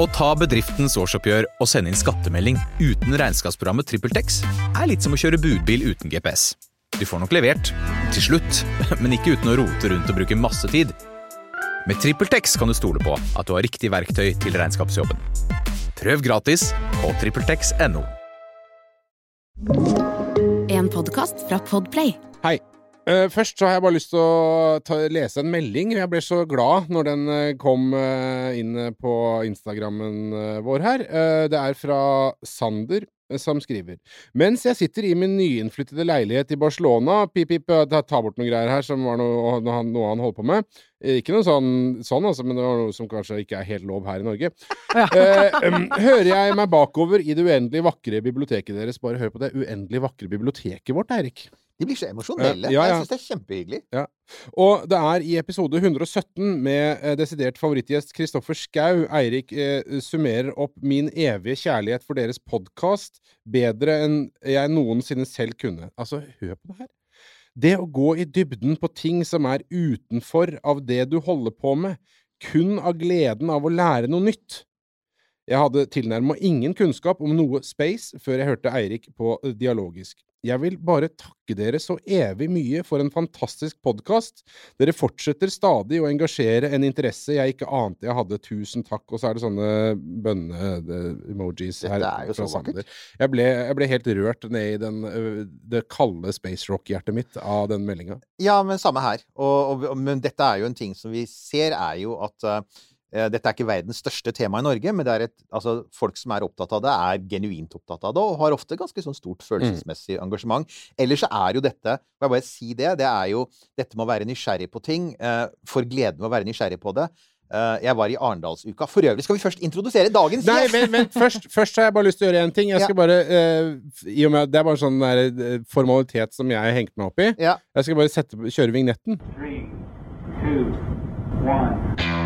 Å ta bedriftens årsoppgjør og sende inn skattemelding uten regnskapsprogrammet TrippelTex er litt som å kjøre budbil uten GPS. Du får nok levert, til slutt, men ikke uten å rote rundt og bruke masse tid. Med TrippelTex kan du stole på at du har riktig verktøy til regnskapsjobben. Prøv gratis på TrippelTex.no. En podkast fra Podplay. Hei. Eh, først så har jeg bare lyst til å ta, lese en melding. Jeg ble så glad når den eh, kom eh, inn på Instagrammen eh, vår her. Eh, det er fra Sander eh, som skriver. Mens jeg sitter i min nyinnflyttede leilighet i Barcelona Pip, pip, eh, ta, bort noen greier her som var noe, noe, han, holdt på med. Eh, Ikke noe sånn, sånn altså, men det var noe som kanskje ikke er helt lov her i Norge. Eh, em, hører jeg meg bakover i det uendelig vakre biblioteket deres. Bare hør på det uendelig vakre biblioteket vårt, Eirik. De blir så emosjonelle. Eh, ja, ja. Jeg syns det er kjempehyggelig. Ja. Og det er i episode 117 med eh, desidert favorittgjest Kristoffer Skau Eirik eh, summerer opp min evige kjærlighet for deres podkast bedre enn jeg noensinne selv kunne. Altså, hør på det her. Det å gå i dybden på ting som er utenfor av det du holder på med, kun av gleden av å lære noe nytt. Jeg hadde tilnærma ingen kunnskap om noe space før jeg hørte Eirik på eh, Dialogisk. Jeg vil bare takke dere så evig mye for en fantastisk podkast. Dere fortsetter stadig å engasjere en interesse jeg ikke ante jeg hadde. Tusen takk. Og så er det sånne bønne-emojis her. Dette er jo så vakkert. Jeg ble, jeg ble helt rørt ned i den, det kalde space rock-hjertet mitt av den meldinga. Ja, men samme her. Og, og, men dette er jo en ting som vi ser, er jo at eh, dette er ikke verdens største tema i Norge, men det er et, altså, folk som er opptatt av det, er genuint opptatt av det, og har ofte ganske sånn stort følelsesmessig engasjement. Ellers så er jo dette, må jeg bare si det, det er jo dette med å være nysgjerrig på ting, eh, for gleden ved å være nysgjerrig på det. Eh, jeg var i Arendalsuka. For øvrig skal vi først introdusere dagens Nei, men, vent først, først har jeg bare lyst til å gjøre én ting. Jeg skal bare, eh, i og med Det er bare sånn der, eh, formalitet som jeg har hengt meg opp i. Ja. Jeg skal bare sette, kjøre vignetten. Three, two, one.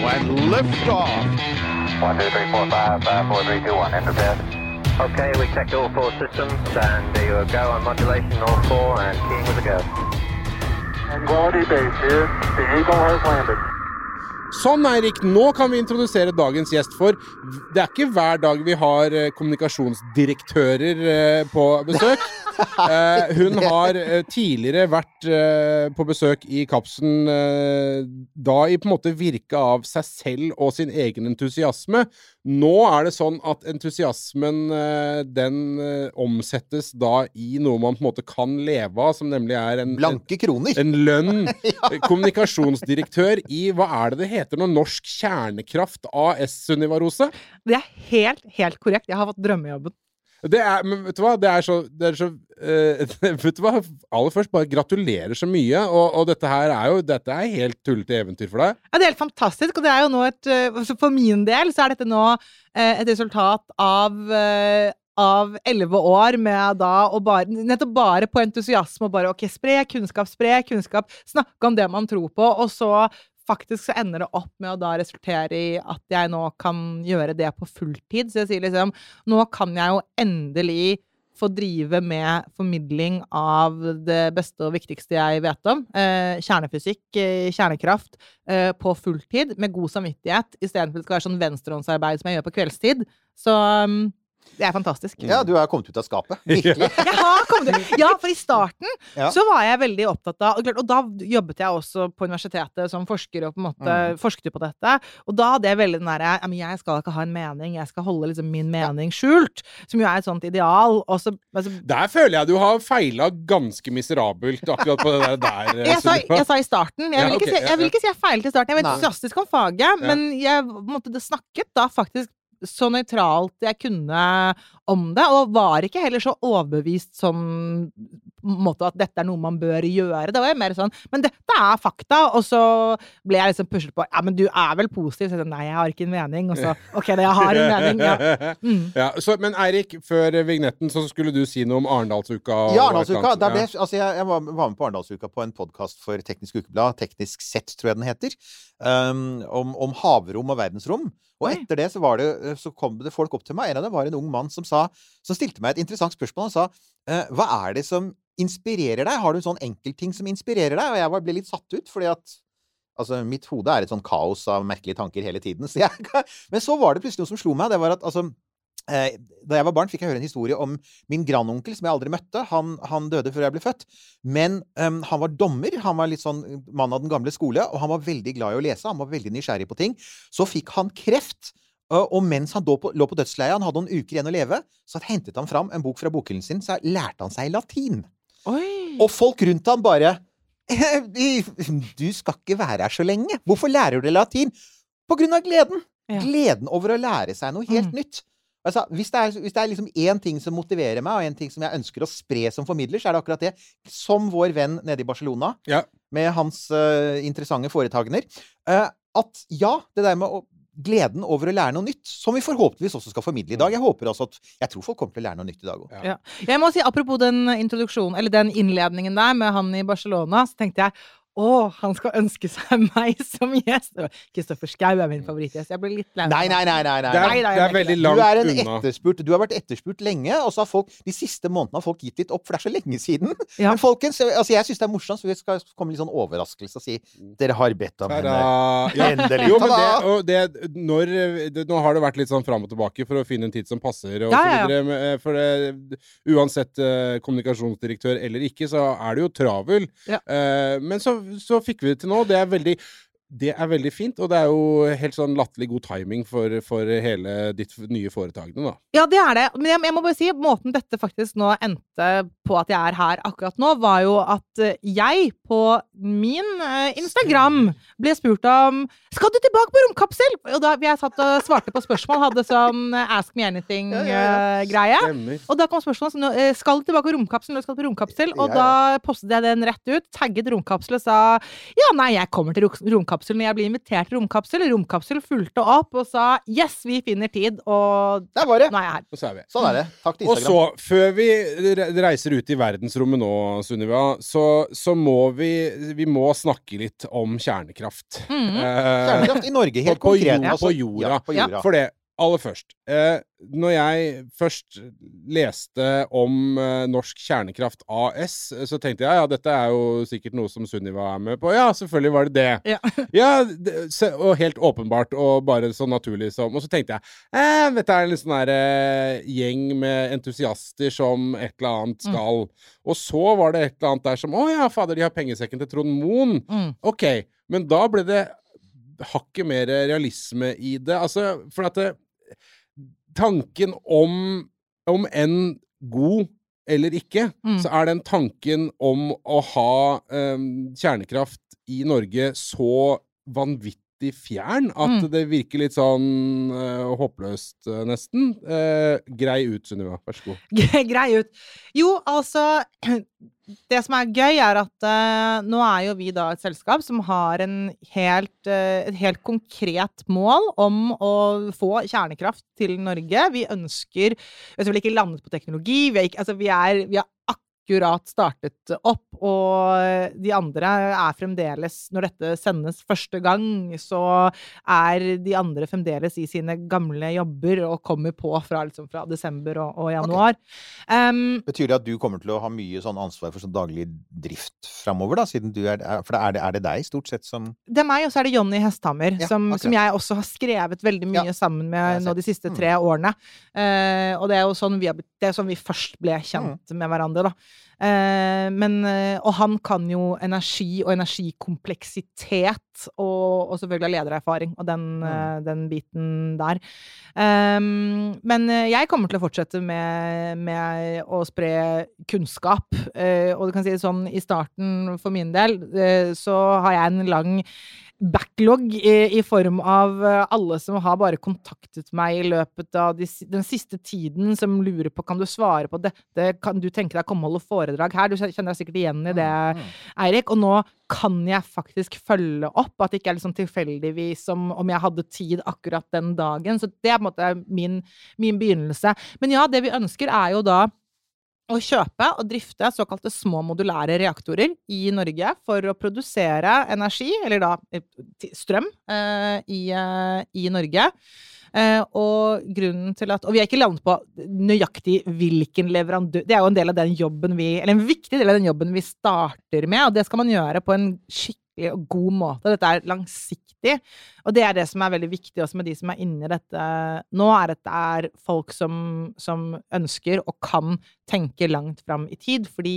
And lift off. One, two, three, four, five, five, four, three, two, one. Enter bed. Okay, we checked all four systems, and there you go on modulation, all four, and keying with a go. Tranquility base here. The Eagle has landed. Sånn, Eirik. Nå kan vi introdusere dagens gjest, for det er ikke hver dag vi har eh, kommunikasjonsdirektører eh, på besøk. Eh, hun har eh, tidligere vært eh, på besøk i Kapsen, eh, da i på en måte virke av seg selv og sin egen entusiasme. Nå er det sånn at entusiasmen eh, den eh, omsettes da i noe man på en måte kan leve av, som nemlig er en, en Blanke kroner. en lønn. Kommunikasjonsdirektør i hva er det det heter nå? Norsk Kjernekraft AS, Sunniva Rose? Det er helt, helt korrekt. Jeg har fått drømmejobben. Det er, men vet du hva, det er så, det er så uh, Vet du hva, aller først, bare gratulerer så mye. Og, og dette her er jo Dette er helt tullete eventyr for deg. Ja, det er helt fantastisk, og det er jo nå et eh, For min del så er dette nå eh, et resultat av av elleve år med da å bare Nettopp bare på entusiasme og bare OK, spre kunnskap, spre kunnskap, snakke om det man tror på, og så faktisk så ender det opp med å da resultere i at jeg nå kan gjøre det på fulltid. Så jeg sier liksom Nå kan jeg jo endelig få drive med formidling av det beste og viktigste jeg vet om. Eh, kjernefysikk, eh, kjernekraft, eh, på fulltid, med god samvittighet, istedenfor at det skal være sånn venstrehåndsarbeid som jeg gjør på kveldstid. Så um, det er fantastisk. Ja, du har kommet ut av skapet. Virkelig. Jeg har kommet ut. Ja, for i starten Ja. så var jeg veldig opptatt av og, klart, og da jobbet jeg også på universitetet som forsker og på en måte Mm. forsket på dette. Og da hadde jeg veldig den derre Jeg skal ikke ha en mening, jeg skal holde liksom min mening skjult. Som jo er et sånt ideal. Og så altså, Der føler jeg du har feila ganske miserabelt akkurat på det der. der eh, jeg sa, jeg sa i starten. Jeg vil, ikke ok, si, ja, jeg vil ja. ikke si jeg feilet i starten. Jeg var entusiastisk om faget, men jeg måtte, det snakket da faktisk så nøytralt jeg kunne om det, og var ikke heller så overbevist en måte at dette er noe man bør gjøre. Det var jo mer sånn Men dette er fakta! Og så ble jeg liksom pushet på. Ja, men du er vel positiv? Så jeg sa nei, jeg har ikke en mening. Og så OK, det jeg har en mening. Ja. Mm. Ja, så, men Eirik, før vignetten så skulle du si noe om Arendalsuka. Ja, Arendalsuka. annet. Ble, Ja. altså jeg, jeg var, var med på Arendalsuka på en podkast for Teknisk Ukeblad, Teknisk Sett, tror jeg den heter, um, om, om havrom og verdensrom. Og etter det så, var det, så kom det folk opp til meg. En av dem var en ung mann som, sa, som stilte meg et interessant spørsmål. Han sa hva er det som inspirerer deg? Har du en sånn enkeltting som inspirerer deg? Og jeg ble litt satt ut, fordi at Altså, mitt hode er et sånn kaos av merkelige tanker hele tiden. Så jeg, men så var det plutselig noe som slo meg. Det var at altså eh, Da jeg var barn, fikk jeg høre en historie om min grandonkel som jeg aldri møtte. Han, han døde før jeg ble født. Men um, han var dommer. Han var litt sånn mann av den gamle skole, og han var veldig glad i å lese. Han var veldig nysgjerrig på ting. Så fikk han kreft. Og mens han lå på, lå på dødsleiet, han hadde noen uker igjen å leve, så hentet han fram en bok fra bokhyllen sin, så lærte han seg latin. Oi! Og folk rundt han bare Du skal ikke være her så lenge. Hvorfor lærer du latin? På grunn av gleden. Ja. Gleden over å lære seg noe helt Mm. nytt. Altså, hvis det er, hvis det er liksom én ting som motiverer meg, og en ting som jeg ønsker å spre som formidler, så er det akkurat det. Som vår venn nede i Barcelona, Ja. med hans uh, interessante foretagender. Uh, at ja, det der med å gleden over å lære noe nytt, som vi forhåpentligvis også skal formidle i dag. Jeg håper altså at Jeg tror folk kommer til å lære noe nytt i dag òg. Ja. Ja. Jeg må si, Apropos den introduksjonen, eller den innledningen der med han i Barcelona, så tenkte jeg å, han skal ønske seg meg som gjest. Kristoffer Schou er min favorittgjest. Jeg ble litt lei meg. Nei, nei, nei. nei, nei. Det er, Nei, nei, det er veldig langt du er en unna. etterspurt Du har vært etterspurt lenge, og så har folk de siste månedene har folk gitt litt opp, for det er så lenge siden. Ja. Men folkens, altså jeg syns det er morsomt, så vi skal komme litt sånn overraskelse og si dere har bedt om henne. Ja. Endelig. Jo, men det, og det, når, det, nå har det vært litt sånn fram og tilbake for å finne en tid som passer. Og Ja, så videre. ja. eh, for det, uansett eh, kommunikasjonsdirektør eller ikke, så er du jo travel. Ja. Eh, men så, så fikk vi det til nå. Det er veldig det er veldig fint, og det er jo helt sånn latterlig god timing for, for hele ditt nye foretagende, da. Ja, det er det. Men jeg, jeg må bare si, måten dette faktisk nå endte på at jeg er her akkurat nå, var jo at eh, jeg på min eh, Instagram ble spurt om Skal du tilbake på romkapsel? Og da jeg satt og svarte på spørsmål, hadde sånn eh, Ask me Ja, ja, ja. anything-greie. Og da kom spørsmålet sånn Skal du tilbake på romkapsel? Når skal du på romkapsel? Og Ja, da postet jeg den rett ut, tagget romkapsel og sa ja, nei, jeg kommer til ro- romkapsel når jeg ble invitert til romkapsel. Romkapsel fulgte opp og sa yes, vi finner tid, og Der var det. nå er jeg her. Og så er vi. Sånn er det. Takk til Og Instagram. så, før vi re- reiser ut i verdensrommet nå, Sunniva, så, så må vi Vi må snakke litt om kjernekraft. Mhm. Eh, Kjernekraft i Norge, helt på, på, konkret. jord- altså. på jorda. Ja, på jorda. For det, aller først. Eh, når jeg først leste om eh, Norsk Kjernekraft AS, så tenkte jeg ja, dette er jo sikkert noe som Sunniva er med på. Ja, selvfølgelig var det det. Ja. Ja, det, så, og helt åpenbart, og bare så naturlig som Og så tenkte jeg eh, dette er en litt sånn der eh, gjeng med entusiaster som et eller annet Mm. skal. Og så var det et eller annet der som Å ja, fader, de har pengesekken til Trond Moen. Mm. OK. Men da ble det hakket mer realisme i det. Altså, for at det, tanken om Om enn god eller ikke, Mm. så er den tanken om å ha um, kjernekraft i Norge så vanvittig fjern at Mm. det virker litt sånn uh, håpløst, uh, nesten. Uh, grei ut, Sunniva. Vær så god. Grei ut. Jo, altså Det som er gøy, er at nå er jo vi da et selskap som har en helt, et helt konkret mål om å få kjernekraft til Norge. Vi ønsker Vi har selvfølgelig ikke landet på teknologi. Vi er, ikke, altså, vi er, vi har akkurat startet opp, og de andre er fremdeles Når dette sendes første gang, så er de andre fremdeles i sine gamle jobber og kommer på fra, liksom, fra desember og, og januar. Um, Betyr det at du kommer til å ha mye sånn ansvar for sånn daglig drift framover, da? Siden du er, For er det, er det deg, stort sett, som det er meg, og så er det Jonny Hesthammer, Ja, som, som jeg også har skrevet veldig mye Ja, sammen med nå de siste Mm. tre årene. Uh, og det er jo sånn vi, har, det er sånn vi først ble kjent med hverandre, da. Eh, men, eh, og han kan jo energi og energikompleksitet, og, og selvfølgelig ledererfaring og den, Mm. eh, den biten der. Um, men jeg kommer til å fortsette med, med å spre kunnskap. Uh, og du kan si det sånn, i starten for min del, uh, så har jeg en lang backlog i, i form av eh, alle som har bare kontaktet meg i løpet av de, den siste tiden, som lurer på kan du svare på dette, kan du tenke deg å komme og holde foredrag her? Du kjenner deg sikkert igjen i det, Mm. Eirik. Og nå kan jeg faktisk følge opp, at det ikke er liksom tilfeldigvis som om jeg hadde tid akkurat den dagen. Så det er på en måte min, min begynnelse. Men ja, det vi ønsker er jo da å kjøpe og drifte såkalte små modulære reaktorer i Norge for å produsere energi, eller da eh, strøm, eh, i, eh, i Norge. Og grunnen til at Og vi har ikke landet på nøyaktig hvilken leverandør Det er jo en del av den jobben vi Eller en viktig del av den jobben vi starter med, og det skal man gjøre på en skikkelig og god måte. Dette er langsiktig. Og det er det som er veldig viktig også med de som er inne i dette nå, er at det er folk som, som ønsker og kan tenke langt fram i tid. Fordi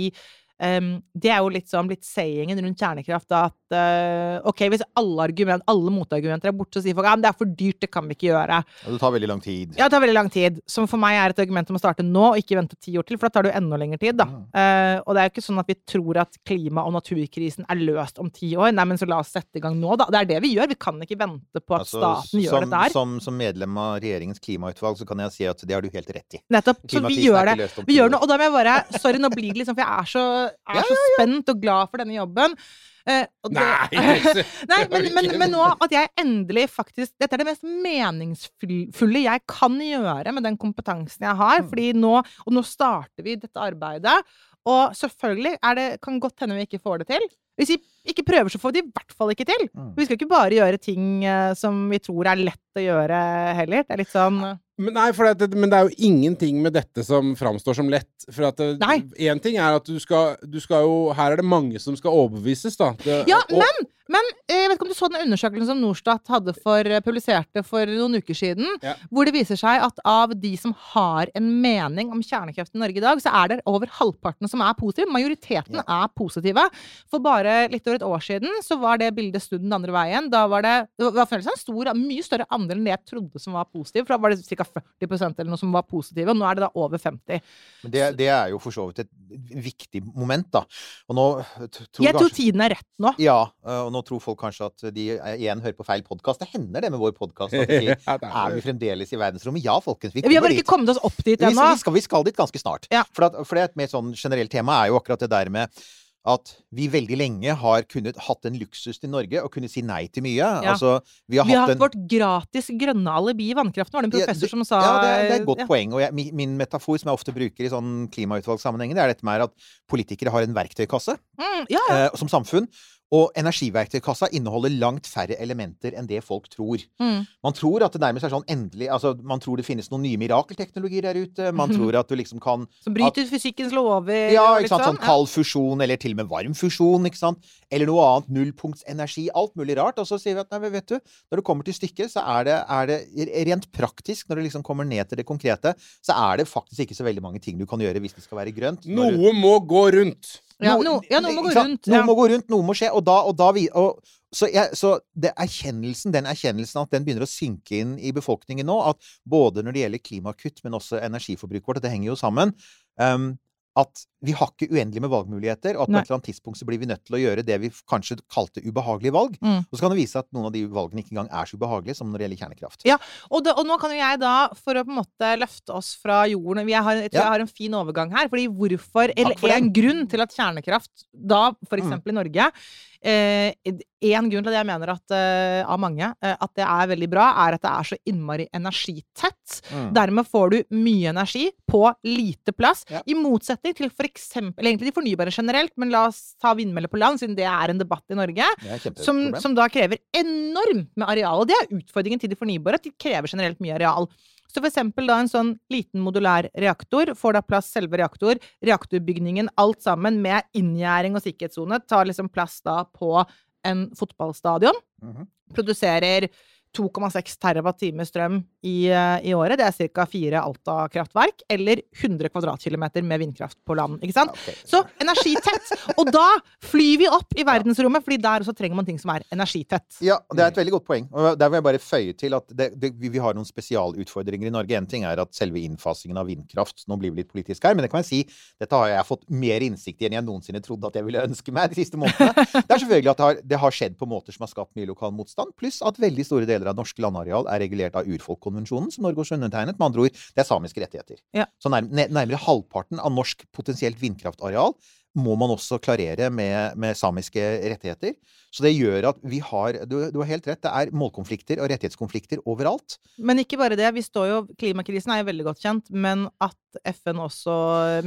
Um, det er jo litt sånn blitt sayingen rundt kjernekraft da, at uh, ok, hvis alle, argument, alle motargumenter er borte, så sier folk ja, men det er for dyrt, det kan vi ikke gjøre. Og det tar veldig lang tid. Ja, det tar veldig lang tid. Som for meg er et argument om å starte nå, og ikke vente ti år til, for da tar det jo enda lengre tid, da. Mm. Uh, og det er jo ikke sånn at vi tror at klima- og naturkrisen er løst om ti år. Nei, men så la oss sette i gang nå, da. Det er det vi gjør. Vi kan ikke vente på at Altså, staten gjør som, dette her. Som, som medlem av regjeringens klimautvalg så kan jeg si at det har du helt rett i. Nettopp. Så vi gjør det. Vi gjør det, og da må jeg bare Sorry, nå blir det liksom For jeg er så, er så spent og glad for denne jobben. Eh, det- Nei, Nei, men, men, men nå at jeg endelig faktisk Dette er det mest meningsfulle jeg kan gjøre med den kompetansen jeg har. Mm. Fordi nå Og nå starter vi dette arbeidet. Og selvfølgelig det, kan godt hende vi ikke får det til. Hvis vi ikke prøver, så får vi det i hvert fall ikke til. Mm. Vi skal ikke bare gjøre ting eh, som vi tror er lett å gjøre heller. Det er litt sånn Men, nei, det, men det er jo ingenting med dette som framstår som lett. For at. Én ting er at du skal, du skal jo Her er det mange som skal overbevises, da. Det, Ja, og- men, men eh, jeg vet ikke om du så den undersøkelsen som Norstat hadde for, eh, publiserte for noen uker siden, Ja. hvor det viser seg at av de som har en mening om kjernekraft i Norge i dag, så er det over halvparten som er positive. Majoriteten er positive. For bare litt over et år siden så var det bildet snudd den andre veien. Da var det, det var en stor, mye større andel enn det jeg trodde som var positiv. For da var det ca. 40 eller noe som var positive, og nå er det da over 50. Men det, det er jo for så vidt et viktig moment, da. Og nå tror Jeg tror kanskje tiden er rett nå. Ja, og nå tror folk kanskje at de eh, igjen hører på feil podkast. Det hender det med vår podkast at de sier er vi fremdeles i verdensrommet? Ja, folkens. Vi Vi har bare ikke kommet oss opp dit Vi, ennå. vi, skal, vi skal dit ganske snart. Ja. For, at, for det er et mer sånn generelt tema er jo akkurat det der med at vi veldig lenge har kunnet hatt en luksus til Norge og kunne si nei til mye. Ja. Altså, vi har Vi har hatt hatt en vårt gratis grønne alibi i vannkraften, var det en Ja, professor det- som sa. Ja, det er, det er et godt ja. poeng. Og jeg, min, metafor som jeg ofte bruker i sånn klimautvalgssammenhenger, det er dette med at politikere har en verktøykasse Mm, ja, ja. eh, som samfunn. Og energiverktøykassa inneholder langt færre elementer enn det folk tror. Mm. Man tror at det nærmest er sånn endelig altså Man tror det finnes noen nye mirakelteknologier der ute. Man Mhm. tror at du liksom kan Som bryter fysikkens lover. Ja, ikke litt sant. Sånn kald fusjon, eller til og med varm fusjon, ikke sant. Eller noe annet. Nullpunktsenergi. Alt mulig rart. Og så sier vi at nei, vet du, når det kommer til stykket, så er det, er det rent praktisk, når det liksom kommer ned til det konkrete, så er det faktisk ikke så veldig mange ting du kan gjøre hvis det skal være grønt. Du- Noe må gå rundt. Ja, no, ja, noe må gå rundt. Noe Ja. må gå rundt, noe må skje. Og da, og da vi, og, så, jeg, så det erkjennelsen, den erkjennelsen at den begynner å synke inn i befolkningen nå, at både når det gjelder klimakutt, men også energiforbruket vårt, det henger jo sammen um, at vi har ikke uendelig med valgmuligheter, og at på et eller annet tidspunkt så blir vi nødt til å gjøre det vi kanskje kalte ubehagelige valg. Mm. Og så kan det vise at noen av de valgene ikke engang er så ubehagelige som når det gjelder kjernekraft. Ja, og, det, og nå kan jo jeg da, for å på en måte løfte oss fra jorden Jeg, har, jeg tror Ja. jeg har en fin overgang her. fordi hvorfor, eller for det. en grunn til at kjernekraft da, for Mm. eksempel i Norge eh, En grunn til at jeg mener at eh, av mange eh, at det er veldig bra, er at det er så innmari energitett. Mm. Dermed får du mye energi på lite plass. Ja. I motsetning til for eksempel, eller egentlig de fornybare generelt, men la oss ta vindmøller på land, siden det er en debatt i Norge. Som, som da krever enormt med areal. Og det er utfordringen til de fornybare, at de krever generelt mye areal. Så for eksempel da en sånn liten modulær reaktor får da plass selve reaktor, reaktorbygningen, alt sammen med inngjerding og sikkerhetssone, tar liksom plass da på en fotballstadion. Mhm. Produserer 2,6 terawatt-time strøm i, eh, i året. Det er ca. fire Alta-kraftverk, eller 100 kvadratkilometer med vindkraft på land. Ikke sant? Okay. Så energitett. Og da flyr vi opp i verdensrommet, fordi der også trenger man ting som er energitett. Ja, det er et veldig godt poeng. Og der vil jeg bare føye til at det, det, vi vi har noen spesialutfordringer i Norge. En ting er at selve innfasingen av vindkraft Nå blir vi litt politisk her, men det kan jeg si, dette har jeg fått mer innsikt i enn jeg noensinne trodde at jeg ville ønske meg de siste månedene. Det er selvfølgelig at det har, det har skjedd på måter som har skapt mye lokal motstand, pluss at veldig store deler av norsk landareal er regulert av urfolkkonvensjonen, som Norge har undertegnet. Med andre ord, det er samiske rettigheter. Ja. Så nærm, nærmere halvparten av norsk potensielt vindkraftareal må man også klarere med, med samiske rettigheter. Så det gjør at vi har du, du har helt rett, det er målkonflikter og rettighetskonflikter overalt. Men ikke bare det. Vi står jo, Klimakrisen er jo veldig godt kjent, men at FN også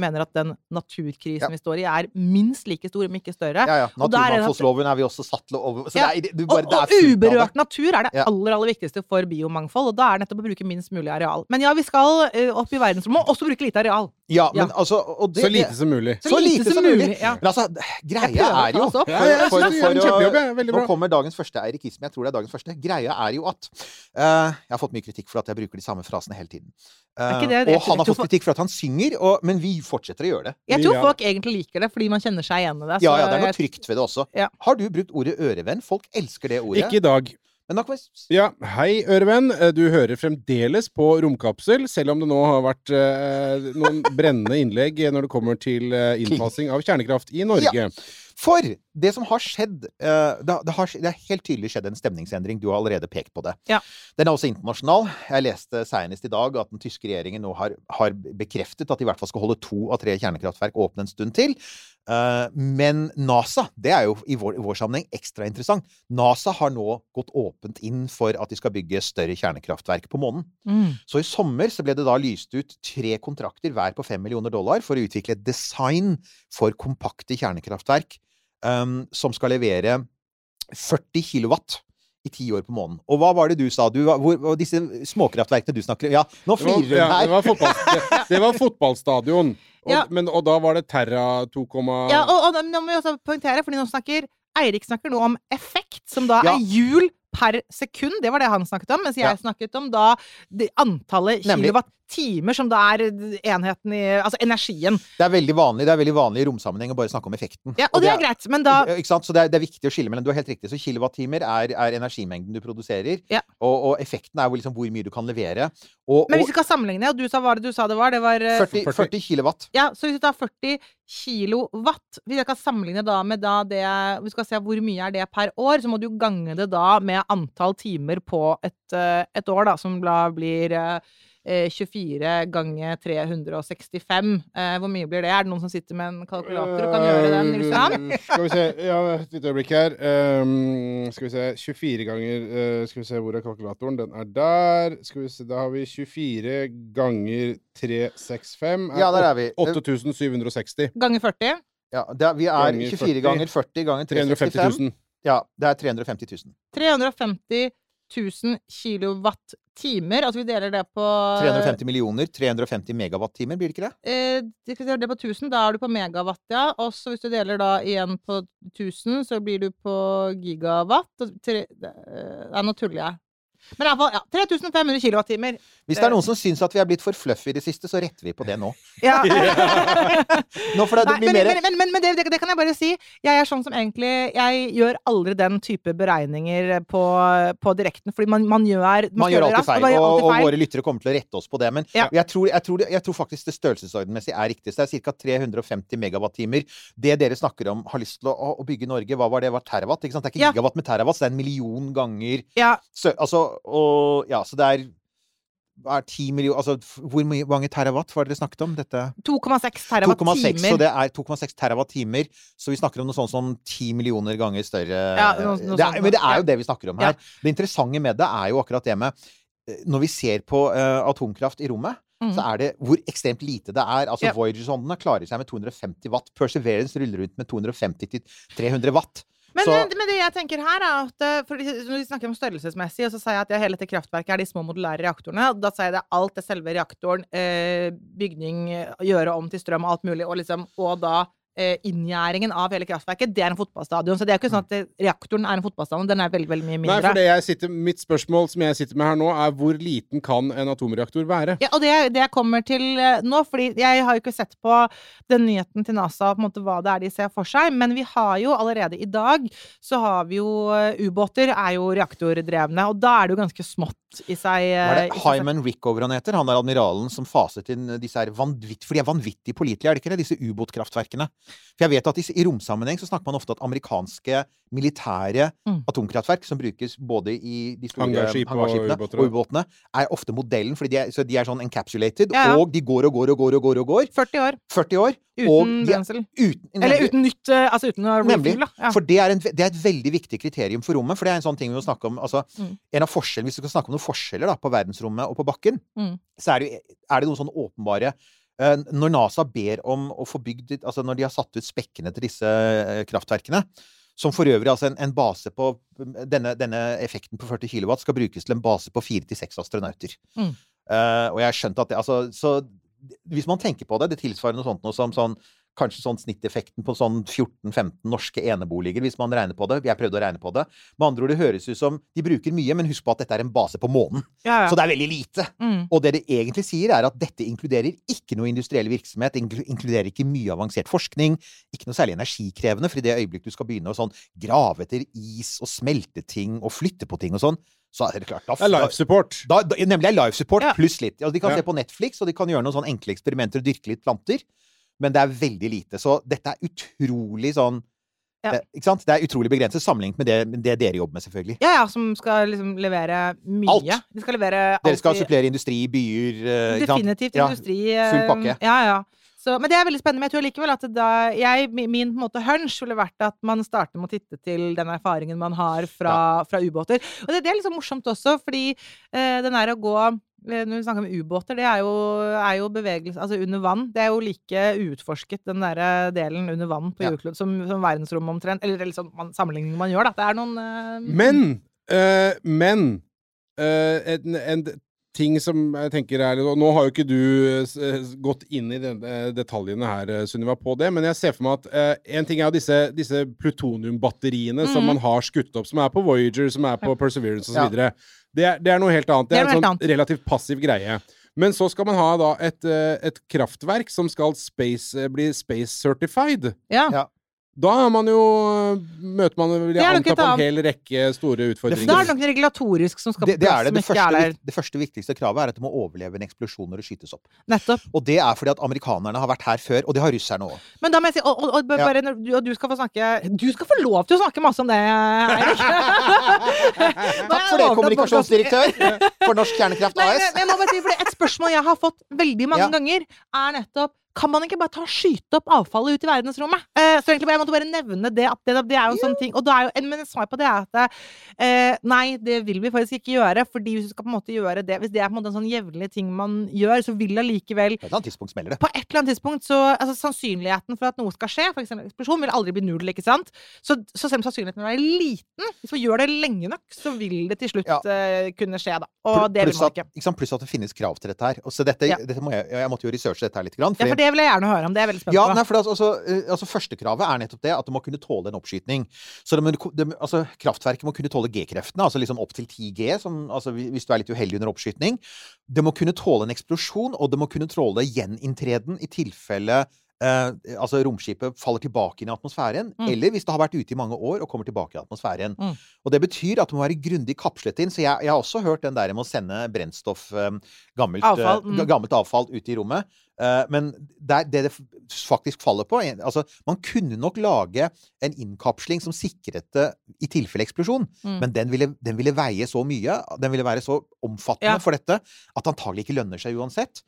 mener at den naturkrisen Ja. vi står i, er minst like stor, om ikke større. Ja, ja. Og er Naturmangfoldsloven er vi også satt over... Så Ja, det er, du Og, bare, det er og fullt det. uberørt natur er det aller aller viktigste for biomangfold. Og da er det nettopp å bruke minst mulig areal. Men ja, vi skal eh, opp i verdensrommet, og også bruke lite areal. Ja, men Ja. altså og det, Så lite som mulig. Så lite som mulig, ja. Men altså, greia er jo opp. For- du en for å- kjempejobb. veldig bra. Nå kommer dagens første eirikisme. Jeg tror det er dagens første. Greia er jo at uh, Jeg har fått mye kritikk for at jeg bruker de samme frasene hele tiden. Uh, det- og han har fått kritikk for at han synger, og, men vi fortsetter å gjøre det. Jeg tror folk egentlig liker det, fordi man kjenner seg igjen i det. Ja, så ja, det er noe trygt ved det også. Ja. Har du brukt ordet ørevenn? Folk elsker det ordet. Ikke i dag. Ja, hei, ørevenn. Eh, Du hører fremdeles på Romkapsel, selv om det nå har vært eh, noen brennende innlegg når det kommer til eh, innfasing av kjernekraft i Norge. For det som har skjedd eh, det, har- det, har, helt tydelig skjedd en stemningsendring. Du har allerede pekt på det. Ja. Den er også internasjonal. Jeg leste senest i dag at den tyske regjeringen nå har, har bekreftet at de i hvert fall skal holde to av tre kjernekraftverk åpne en stund til. Eh, men NASA, det er jo i vår, i vår sammenheng ekstra interessant. NASA har nå gått åpent inn for at de skal bygge større kjernekraftverk på månen. Mm. Så i sommer så ble det da lyst ut tre kontrakter hver på fem millioner dollar for å utvikle et design for kompakte kjernekraftverk um, som skal levere 40 kilowatt i ti år på månen. Og hva var det du sa? Du, hvor, hvor, disse småkraftverkene du snakker om Ja, nå flirer hun ja, det var, fotball, det, det var fotballstadion. Og, Ja. men, og da var det Terra 2, Ja, og, og nå- må vi også poengtere, fordi nå snakker Eirik snakker nå om effekt, som da Ja. er hjul per sekund. Det var det han snakket om. Mens jeg Ja. snakket om da det antallet Nemlig. Kilowatt-timer, som da er enheten i Altså energien. Det er veldig vanlig det er veldig vanlig i romsammenheng å bare snakke om effekten. Ja, og det er greit, men da Ikke sant? Så det er, det er viktig å skille mellom Du har helt riktig. Så kilowattimer er, er energimengden du produserer. Ja. Og, og effekten er liksom hvor mye du kan levere. Og, Men hvis vi skal sammenligne, og du sa hva det du sa det var, det var eh, 40, 40 kilowatt. Ja, så hvis du tar 40 kilowatt Hvis jeg kan sammenligne da med da det Vi skal se hvor mye er det per år, så må du gange det da med antall timer på et, eh, et år, da, som da blir eh, eh, 24 ganger 365. Eh, hvor mye blir det? Er det noen som sitter med en kalkulator og kan gjøre den? Nils Johan? Eh, Skal vi se Ja, et lite øyeblikk her. Um, skal vi se 24 ganger uh, Skal vi se, hvor er kalkulatoren? Den er der. Skal vi se, Da har vi 24 ganger 365. Ja, der er vi. 8760. Ganger 40? Ja, det er, vi er 24 ganger 40 ganger 365. 350 000. Ja, det er 350 000. 350 000 kilowatt-timer. Altså vi deler det på 350 millioner, 350 megawatt-timer, blir det ikke det? Eh, hvis du deler det på 1000, da er du på megawatt, ja. Og så hvis du deler da igjen på 1000, så blir du på gigawatt. Tre, det, eh, nå tuller jeg. Men iallfall, ja. 3500 kilowattimer. Hvis det er noen som syns at vi er blitt for fluffy i det siste, så retter vi på det nå. Ja. Nå det, Nei, men, mer men, men, men, det, det, kan jeg bare si. Jeg er sånn som egentlig Jeg gjør aldri den type beregninger på, på direkten, fordi man, man gjør Man man gjør alltid feil, og, og, alltid og våre lyttere kommer til å rette oss på det. Men Ja. jeg, tror, jeg, tror, jeg tror faktisk det størrelsesordensmessig er riktig. Så det er ca. 350 megawatt-timer. Det dere snakker om har lyst til å, å, bygge i Norge, hva var det? var terawatt? Ikke sant? Det er ikke gigawatt med terawatt, så det er en million ganger Ja, så, Altså, og Ja, så det er er 10 millioner Altså, hvor mange terawatt var det dere snakket om? 2,6 2,6, terawatt-timer. så det er 2,6 terawatt-timer. Så vi snakker om noe sånt som 10 millioner ganger større Ja, noe- noe det er, Men det er jo det vi snakker om her. Det interessante med det er jo akkurat det med eh, Når vi ser på uh, atomkraft i rommet, mm. så er det hvor ekstremt lite det er. Altså Ja. Voyager-sondene klarer seg med 250 watt. Perseverance ruller rundt med 250 til 300 watt. Men, Så- men, men det jeg tenker her, er at eh, for Når vi snakker om størrelsesmessig, og så sa jeg at hele dette kraftverket er de små modulære reaktorene. og Da sa jeg det alt det selve reaktoren, eh, bygning, eh, gjøre om til strøm og alt mulig, og liksom Og da inngjerdingen av hele kraftverket, det er en fotballstadion. Så det er jo ikke sånn at reaktoren er en fotballstadion, den er veldig, veldig mye Nei, mindre. for det jeg sitter, mitt spørsmål som jeg sitter med her nå, er hvor liten kan en atomreaktor være? Ja, og det, det jeg kommer til eh, nå, fordi jeg har jo ikke sett på den nyheten til NASA på en måte hva det er de ser for seg, men vi har jo allerede i dag så har vi jo eh, ubåter er jo reaktordrevne, og da er det jo ganske smått i seg. eh, Hva er det. Hyman Rickover han heter? Han er admiralen som faset inn disse her vanvittige, For de er vanvittig pålitelige, er det ikke det? Disse ubåtkraftverkene. For jeg vet at i, i romsammenheng så snakker man ofte at amerikanske militære Mm. atomkraftverk, som brukes både i de store Hangarskip hangarskipene og ubåtene, er ofte modellen. fordi de er, så de er sånn encapsulated, Ja, ja. og de går og går og går og går. og går 40 år 40 år. uten og er brensel. Eller uten nytt eh, Altså uten å Nemlig. refuel. Ja. For det er, en, det er et veldig viktig kriterium for rommet. For det er en sånn ting vi må snakke om. Altså, Mm. en av forskjellene, Hvis vi skal snakke om noen forskjeller da, på verdensrommet og på bakken, Mm. så er det, er det noen sånn åpenbare Når NASA ber om å få bygd Altså når de har satt ut spekkene til disse eh, kraftverkene, som for øvrig altså en, en base på denne, denne effekten på 40 kW skal brukes til en base på fire til seks astronauter. Mm. Uh, og jeg har skjønt at det Altså, så hvis man tenker på det, det tilsvarer noe sånt noe som sånn kanskje sånn snitteffekten på sånn 14-15 norske eneboliger, hvis man regner på det. Jeg prøvde å regne på det. Med andre ord, det høres ut som de bruker mye, men husk på at dette er en base på månen. Ja, ja. Så det er veldig lite. Mm. Og det det egentlig sier, er at dette inkluderer ikke noe industriell virksomhet, inkluderer ikke mye avansert forskning, ikke noe særlig energikrevende, for i det øyeblikk du skal begynne å sånn grave etter is og smelte ting og flytte på ting og sånn, så er det klart da, Det er life support. da, da, nemlig er live support Ja. pluss litt. Altså, de kan Ja. se på Netflix, og de kan gjøre noen sånne enkle eksperimenter og dyrke litt planter. Men det er veldig lite. Så dette er utrolig sånn Ja. det, Ikke sant? Det er utrolig begrenset sammenlignet med det, det dere jobber med, selvfølgelig. ja, ja, som skal liksom levere mye. Alt. De skal levere Dere skal supplere industri, byer eh, ikke sant? Definitivt Ja, industri. full eh, pakke. Ja, ja. Så, men det er veldig spennende. Men jeg tror likevel at da jeg, min på en måte hunch ville vært at man starter med å titte til den erfaringen man har fra, fra ubåter. Og det, det er sånn morsomt også, fordi eh, den er å gå eh, når vi snakker om ubåter, det er jo, er jo bevegelse Altså under vann. Det er jo like uutforsket, den der delen under vann på Ja. som, som verdensrommet omtrent. Eller, eller sånn man, sammenligningen man gjør, da. Det er noen uh, Men Uh, Men uh, en, en ting som jeg tenker er og Nå har jo ikke du eh, gått inn i eh, detaljene her, eh, Sunniva, på det, men jeg ser for meg at eh, en ting er disse, disse plutoniumbatteriene som Mhm. man har skutt opp, som er på Voyager, som er på Perseverance Ja. Det, er- det er noe helt annet. Det Det er, er en sånn relativt passiv greie. Men så skal man ha da et, eh, et kraftverk som skal space, eh, bli space certified. Ja. Ja. Da er man jo Møter man, vil jeg anta, på en hel rekke store utfordringer. Da er det noe regulatorisk som skal på Det, det er det. Det første, er der. det første viktigste kravet er at det må overleve en eksplosjon når det skytes opp. Nettopp. Og det er fordi at amerikanerne har vært her før, og det har russerne òg. Men da må jeg si, og, og, og bare, Ja. du, og du skal få snakke Du skal få lov til å snakke masse om det, Eirik! Takk for det, kommunikasjonsdirektør for Norsk Kjernekraft Nei, AS. men jeg må si, fordi Et spørsmål jeg har fått veldig mange Ja. ganger, er nettopp kan man ikke bare ta og skyte opp avfallet ut i verdensrommet? Eh, så egentlig, Jeg måtte bare nevne det. At det, det er jo en sånn ting. Og da er jo, men svaret på det er at eh, nei, det vil vi faktisk ikke gjøre. fordi hvis du skal på en måte gjøre det Hvis det er på en måte en sånn jevnlig ting man gjør, så vil allikevel På et eller annet tidspunkt smeller det. på et eller annet tidspunkt så altså, Sannsynligheten for at noe skal skje, f.eks. eksplosjon, vil aldri bli null. ikke sant? Så, så selv om sannsynligheten vil være liten, hvis man gjør det lenge nok, så vil det til slutt Ja. uh, kunne skje. da. Og det vil man man at, ikke. ikke sant, pluss at det finnes krav til dette her. Og så dette, Ja. dette må jeg, jeg måtte jo researche dette her litt. Grann, Ja, for det vil jeg gjerne høre om. Det er jeg veldig spent Ja, på. nei, for altså, altså, eh, altså Førstekravet er nettopp det at det må kunne tåle en oppskyting. Så det, det, altså, Kraftverket må kunne tåle G-kreftene, altså liksom opp til 10 G, som, altså, hvis du er litt uheldig under oppskyting. Det må kunne tåle en eksplosjon, og det må kunne tåle gjeninntreden i tilfelle eh, altså romskipet faller tilbake inn i atmosfæren, Mm. eller hvis det har vært ute i mange år og kommer tilbake i atmosfæren. Mm. Og det betyr at det må være grundig kapslet inn. Så jeg, jeg har også hørt den der med å sende brennstoff, eh, gammelt, Avfall, eh, mm. gammelt avfall ut i rommet. Eh, men det, er det det faktisk faller på altså, Man kunne nok lage en innkapsling som sikret det i tilfelle eksplosjon, Mm. men den ville, den ville veie så mye, den ville være så omfattende Ja. for dette, at det antagelig ikke lønner seg uansett.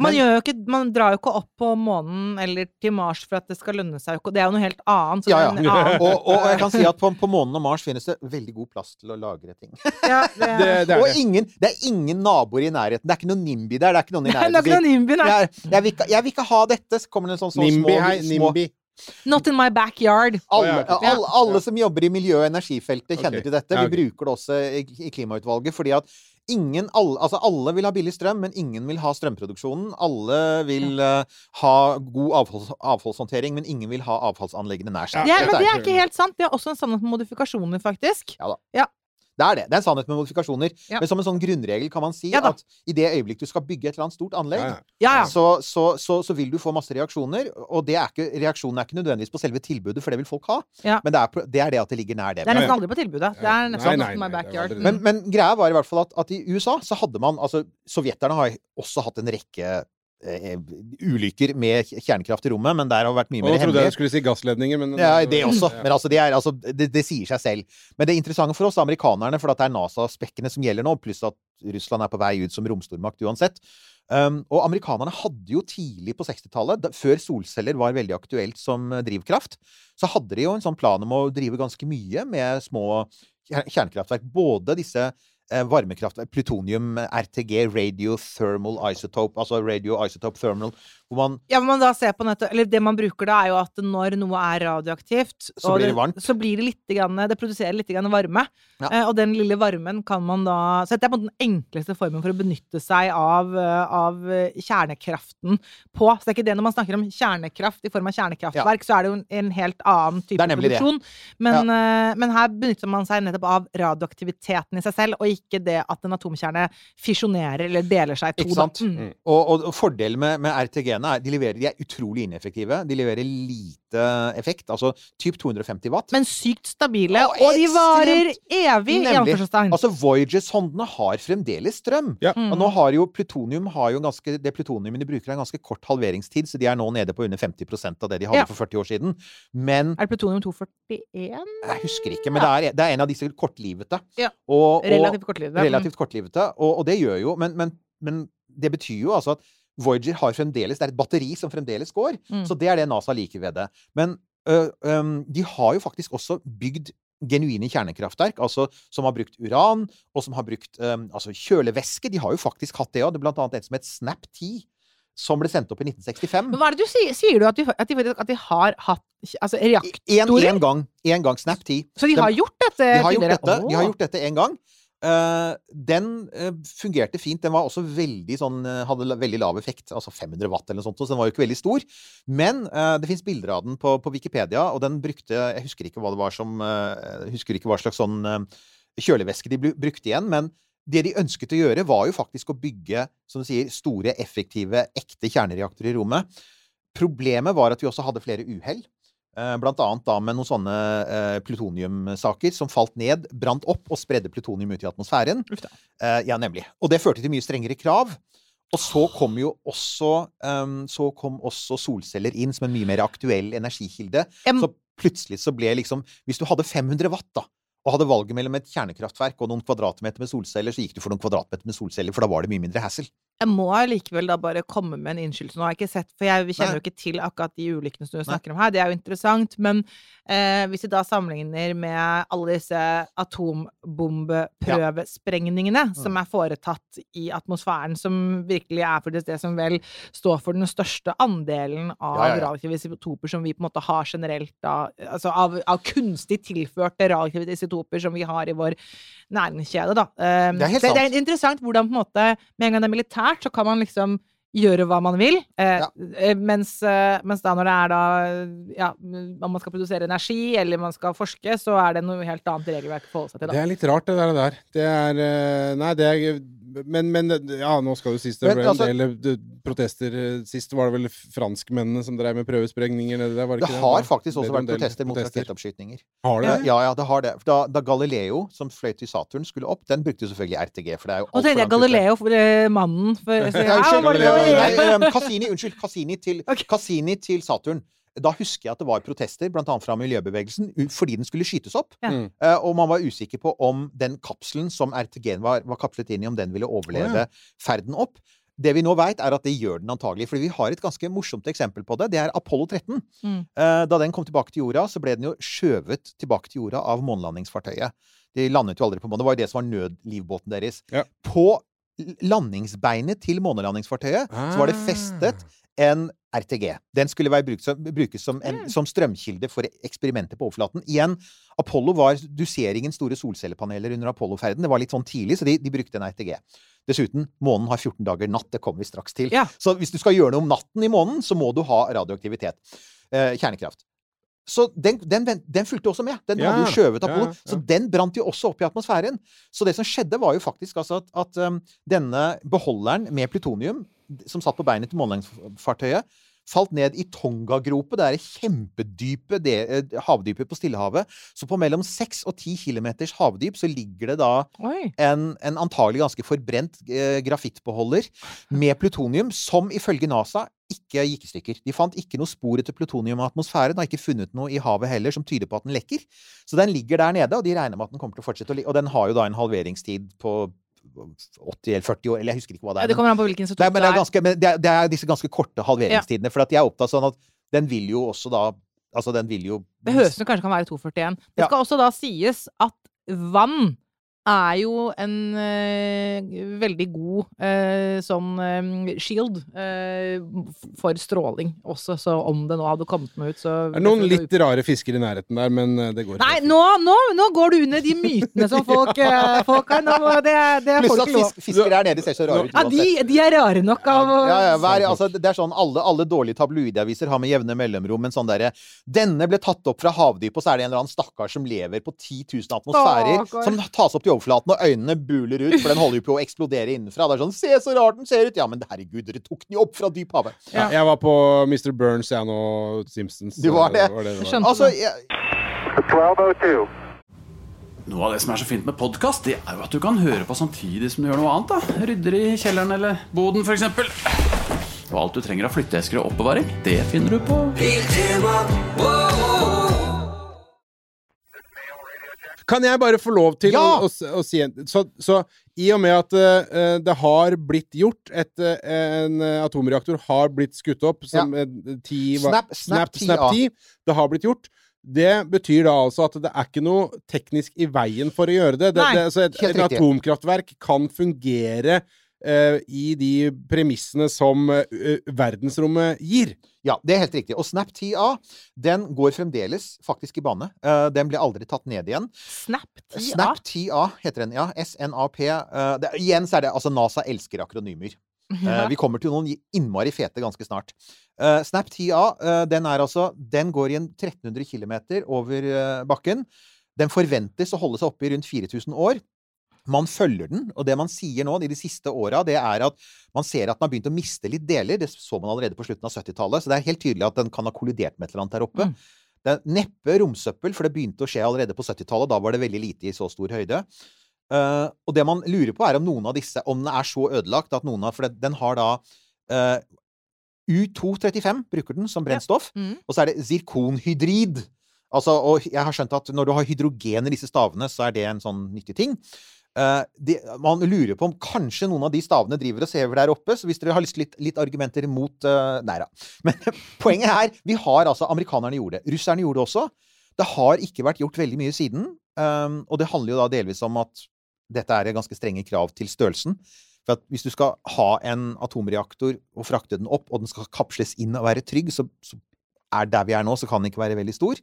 Man, Men- gjør jo ikke, man drar jo ikke opp på månen eller til Mars for at det skal lønne seg. Det er jo noe helt annet. Ja, ja. en annen- Og, og jeg kan si at på, på månen og Mars finnes det veldig god plass til å lagre ting. Ja, det, Det, det er og det. ingen, det er ingen naboer i nærheten. Det er ikke noe NIMBY der. Det er ikke noen i det er nærheten. noe NIMBY, nei. Jeg, jeg, vil ikke, jeg vil ikke ha dette. Så kommer det en sånn, sånn Nimbi, små, hei. små Nimbi. Not in my backyard. alle, alle, alle som jobber i miljø- og energifeltet, kjenner okay. til dette. Vi bruker det også i, i klimautvalget. fordi at ingen, alle, altså alle vil ha billig strøm, men ingen vil ha strømproduksjonen. Alle vil uh, ha god avfalls, avfallshåndtering, men ingen vil ha avfallsanleggene nær seg. Det er, men det er- ikke helt sant. Det er også en sannhet med modifikasjoner, faktisk. Det er det. Det er en sannhet med modifikasjoner. Ja. Men som en sånn grunnregel kan man si Ja at i det øyeblikk du skal bygge et eller annet stort anlegg, Ja, ja. Ja, ja. Så, så, så, så vil du få masse reaksjoner. Og det er ikke, reaksjonen er ikke nødvendigvis på selve tilbudet, for det vil folk ha. Ja. Men det er, det er det at det ligger nær det. Det er nesten aldri på tilbudet. Det er nesten nei, nei, my backyard. Men, men greia var i hvert fall at, at i USA så hadde man Altså, sovjeterne har også hatt en rekke ulykker med kjernekraft i rommet, men der har vært mye mer mer Jeg trodde jeg skulle si gassledninger, men Ja, det også. Men altså, det, er, altså, det, det sier seg selv. Men det interessante for oss amerikanerne, for at det er NASA-spekkene som gjelder nå, pluss at Russland er på vei ut som romstormakt uansett. Um, og amerikanerne hadde jo tidlig på 60-tallet, før solceller var veldig aktuelt som eh, drivkraft, så hadde de jo en sånn plan om å drive ganske mye med små kjernekraftverk. Både disse eh, varmekraftverk, plutonium, RTG, radio thermal isotope, altså radio isotope thermal, man Ja, men man da ser på nettet, eller Det man bruker da, er jo at når noe er radioaktivt Så blir det varmt. Så blir det litt grann, Det produserer litt grann varme. Ja. Eh, og den lille varmen kan man da Så dette er på den enkleste formen for å benytte seg av, eh, av kjernekraften på. Så det er ikke det når man snakker om kjernekraft i form av kjernekraftverk, så er det jo en, en helt annen type Det det. produksjon. Men, eh, men her benytter man seg nettopp av radioaktiviteten i seg selv, og ikke det at en atomkjerne fisjonerer eller deler seg i to. Ikke sant? Mm. Og, og, og fordelen med, med RTG-ene er de, leverer, de er utrolig ineffektive. De leverer lite effekt. Altså typ 250 watt. Men sykt stabile, og, og de varer evig! i Nemlig. Altså Voyager-sondene har fremdeles strøm. Ja. Mm. Og nå har jo plutonium har jo ganske, Det plutoniumet de bruker, er en ganske kort halveringstid, så de er nå nede på under 50% av det de hadde Ja. for 40 år siden. Men Er det plutonium 241? jeg husker ikke. Men det, er, det er en av disse kortlivete. Ja. Og, og, Relativt kortlivet. Mm. relativt kortlivete. Og, og det gjør jo men, men, men det betyr jo altså at Voyager har fremdeles Det er et batteri som fremdeles går. Mm. Så det er det NASA liker ved det. Men øh, øh, de har jo faktisk også bygd genuine kjernekraftverk, altså som har brukt uran, og som har brukt øhm, altså kjølevæske. De har jo faktisk hatt det òg. Blant annet et som het Snap 10, som ble sendt opp i 1965. Men hva er det du sier? Sier du at de, at de, at de har hatt altså, reaktorer? En gang. En gang Snap 10. Så de har gjort dette De har gjort dette, de har gjort dette en gang. Eh, den uh, fungerte fint. Den var også veldig sånn uh, Hadde veldig lav effekt. Altså 500 watt eller noe sånt, så den var jo ikke veldig stor. Men det fins bilder av den på, på Wikipedia, og den brukte Jeg husker ikke hva som husker ikke hva slags sånn kjølevæske de brukte igjen, men det de ønsket å gjøre, var jo faktisk å bygge som du sier, store, effektive, ekte kjernereaktorer i rommet. Problemet var at vi også hadde flere uhell. Eh, Blant annet da med noen sånne eh, plutoniumsaker som falt ned, brant opp og spredde plutonium ut i atmosfæren. Eh, ja, nemlig. Og det førte til mye strengere krav. Og så kom jo også, ehm, så kom også solceller inn som en mye mer aktuell energikilde. Så plutselig så ble liksom Hvis du hadde 500 watt, da, og hadde valget mellom et kjernekraftverk og noen kvadratmeter med solceller, så gikk du for noen kvadratmeter med solceller, for da var det mye mindre hassle. Jeg må likevel da bare komme med en innskyldelse. Nå har jeg ikke sett, for jeg kjenner Nei. jo ikke til akkurat de ulykkene som du Nei. snakker om her. Det er jo interessant. Men eh, hvis vi da sammenligner med alle disse atombombeprøvesprengningene som er foretatt i atmosfæren, som virkelig er for det som vel står for den største andelen av Ja, ja, ja. radioaktive isotoper som vi på en måte har generelt da, altså av, av kunstig tilførte radioaktive isotoper som vi har i vår næringskjede, da. Eh, Det er helt det, det er interessant hvordan på en måte med en gang det er militært, så kan man liksom gjøre hva man vil. Eh, Ja. eh, mens, eh, mens da når det er da ja, om man skal produsere energi, eller man skal forske, så er det noe helt annet regelverk å forholde seg til. Det er litt rart, det der. det der. Det er eh, Nei, det er men, men ja, nå skal jo sies det ble en altså- del protester. eh, Sist var det vel franskmennene som drev med prøvesprengninger nede der, var det Det ikke har det? faktisk også vært protester mot rakettoppskytninger. Har det? Ja, ja, det har det. Da, da Galileo, som fløy til Saturn, skulle opp, den brukte selvfølgelig RTG. For det er jo altfor tenkte jeg langt. Galileo, for uh, mannen for, så, Ja, unnskyld. Galileo? Nei, um, Cassini, unnskyld. Cassini til, okay. Cassini til Saturn. Da husker jeg at det var protester, annet fra miljøbevegelsen, fordi den skulle skytes opp. Ja. Mm. Eh, og man var usikker på om den kapselen som RTG-en var, var kapslet inn i, om den ville overleve Å, ferden opp. Det vi nå veit, er at det gjør den antagelig. Fordi vi har et ganske morsomt eksempel på det. Det er Apollo 13. Mm. Eh, Da den kom tilbake til jorda, så ble den jo skjøvet tilbake til jorda av månelandingsfartøyet. De landet jo aldri på månen. Det var jo det som var nødlivbåten deres. Ja. På landingsbeinet til månelandingsfartøyet så var det Ah. festet en RTG. Den skulle brukt som, brukes som, en, Mm. som strømkilde for eksperimenter på overflaten. Igjen, Apollo var duseringen store solcellepaneler under Apollo-ferden. Det var litt sånn tidlig, så de, de brukte en RTG. Dessuten, månen har 14 dager natt. Det kommer vi straks til. Ja. Så hvis du skal gjøre noe om natten i månen, så må du ha radioaktivitet. Eh, kjernekraft. Så den, den, den, fulgte også med. Den Ja, hadde jo skjøvet Apollo. ja. Så den brant jo også opp i atmosfæren. Så det som skjedde, var jo faktisk altså at, at um, denne beholderen med plutonium, som satt på beinet til månelandingsfartøyet, falt ned i Tonga-gropet. Det er kjempedype det, eh, havdypet på Stillehavet. Så på mellom 6 og 10 kilometers havdyp så ligger det da en, en antagelig ganske forbrent eh, grafittbeholder med plutonium, som ifølge NASA ikke gikk i stykker. De fant ikke noe spor etter plutonium i atmosfæren, har ikke funnet noe i havet heller som tyder på at den lekker. Så den ligger der nede, og de regner med at den kommer til å fortsette å ligge. Og den har jo da en halveringstid på 80 eller 40 år, eller jeg husker ikke hva det Ja, er. det kommer an på hvilken Nei, institutt men det er, ganske, men det, er, det er disse ganske korte halveringstidene. For at jeg er opptatt sånn at den vil jo også da Altså, den vil jo Det høres ut som kanskje kan være 241. Det Ja. skal også da sies at vann er jo en eh, veldig god eh, sånn eh, shield eh, for stråling også, så om det nå hadde kommet noe ut, så Det er noen litt rare fisker i nærheten der, men det går Nei, nå, nå, nå går du under de mytene som folk, folk har. Nå, det, det er Pluss folk at fisk, fiskere her nede ser så rare ut Ja, de, de er rare nok av å Ja, ja, hver, altså, det er sånn, alle, alle dårlige tabloidaviser har med jevne mellomrom en sånn derre Denne ble tatt opp fra havdypet, og så er det en eller annen stakkar som lever på 10 000 atmosfærer, Stakker. som tas opp til overflaten, og øynene buler ut, for den holder jo på å eksplodere innenfra. Det er sånn Se så rart den ser ut! Ja, men herregud, dere tok den jo opp fra dyphavet. Ja, jeg var på Mr. Burns, jeg nå, Simpsons. Du var det? det var. Skjønte Altså, jeg, Noe av det som er så fint med podkast, det er jo at du kan høre på samtidig som du gjør noe annet. da Rydder i kjelleren eller boden, f.eks. Og alt du trenger av flytteesker og oppbevaring, det finner du på Kan jeg bare få lov til Ja! å, å, å si en så, så i og med at uh, det har blitt gjort et, eh, En atomreaktor har blitt skutt opp som eh, ti hva- Snap- Snap 10A. Snap 10. Det har blitt gjort. Det betyr da altså at det er ikke noe teknisk i veien for å gjøre det. det, Nei, det altså et, et atomkraftverk kan fungere i de premissene som eh, verdensrommet gir. ja, det er helt riktig. Og Snap 10A den går fremdeles faktisk i bane. Eh, den ble aldri tatt ned igjen. Snap 10A. Snap 10A heter den, ja. SNAP. Uh, det, igjen så er det Altså, NASA elsker akronymer. Ja. vi kommer til noen innmari fete ganske snart. Eh, Snap 10A eh, den er altså Den går i en 1300 km over eh, bakken. Den forventes å holde seg oppe i rundt 4000 år. Man følger den, og det man sier nå i de siste åra, det er at man ser at den har begynt å miste litt deler. Det så man allerede på slutten av 70-tallet, så det er helt tydelig at den kan ha kollidert med et eller annet der oppe. Mm. Det er neppe romsøppel, for det begynte å skje allerede på 70-tallet. Da var det veldig lite i så stor høyde. Uh, og det man lurer på, er om noen av disse Om den er så ødelagt at noen av For den har da uh, U235 bruker den som brennstoff. Mm. Og så er det zirkonhydrid. Altså, og jeg har skjønt at når du har hydrogen i disse stavene, så er det en sånn nyttig ting. Eh, de, man lurer på om kanskje noen av de stavene driver og sever der oppe. Så hvis dere har lyst litt, litt argumenter mot uh, Nei da. Men poenget er vi har altså Amerikanerne gjorde det. Russerne gjorde det også. Det har ikke vært gjort veldig mye siden. Um, og det handler jo da delvis om at dette er ganske strenge krav til størrelsen. For at hvis du skal ha en atomreaktor og frakte den opp, og den skal kapsles inn og være trygg, så, så er der vi er nå, så kan den ikke være veldig stor.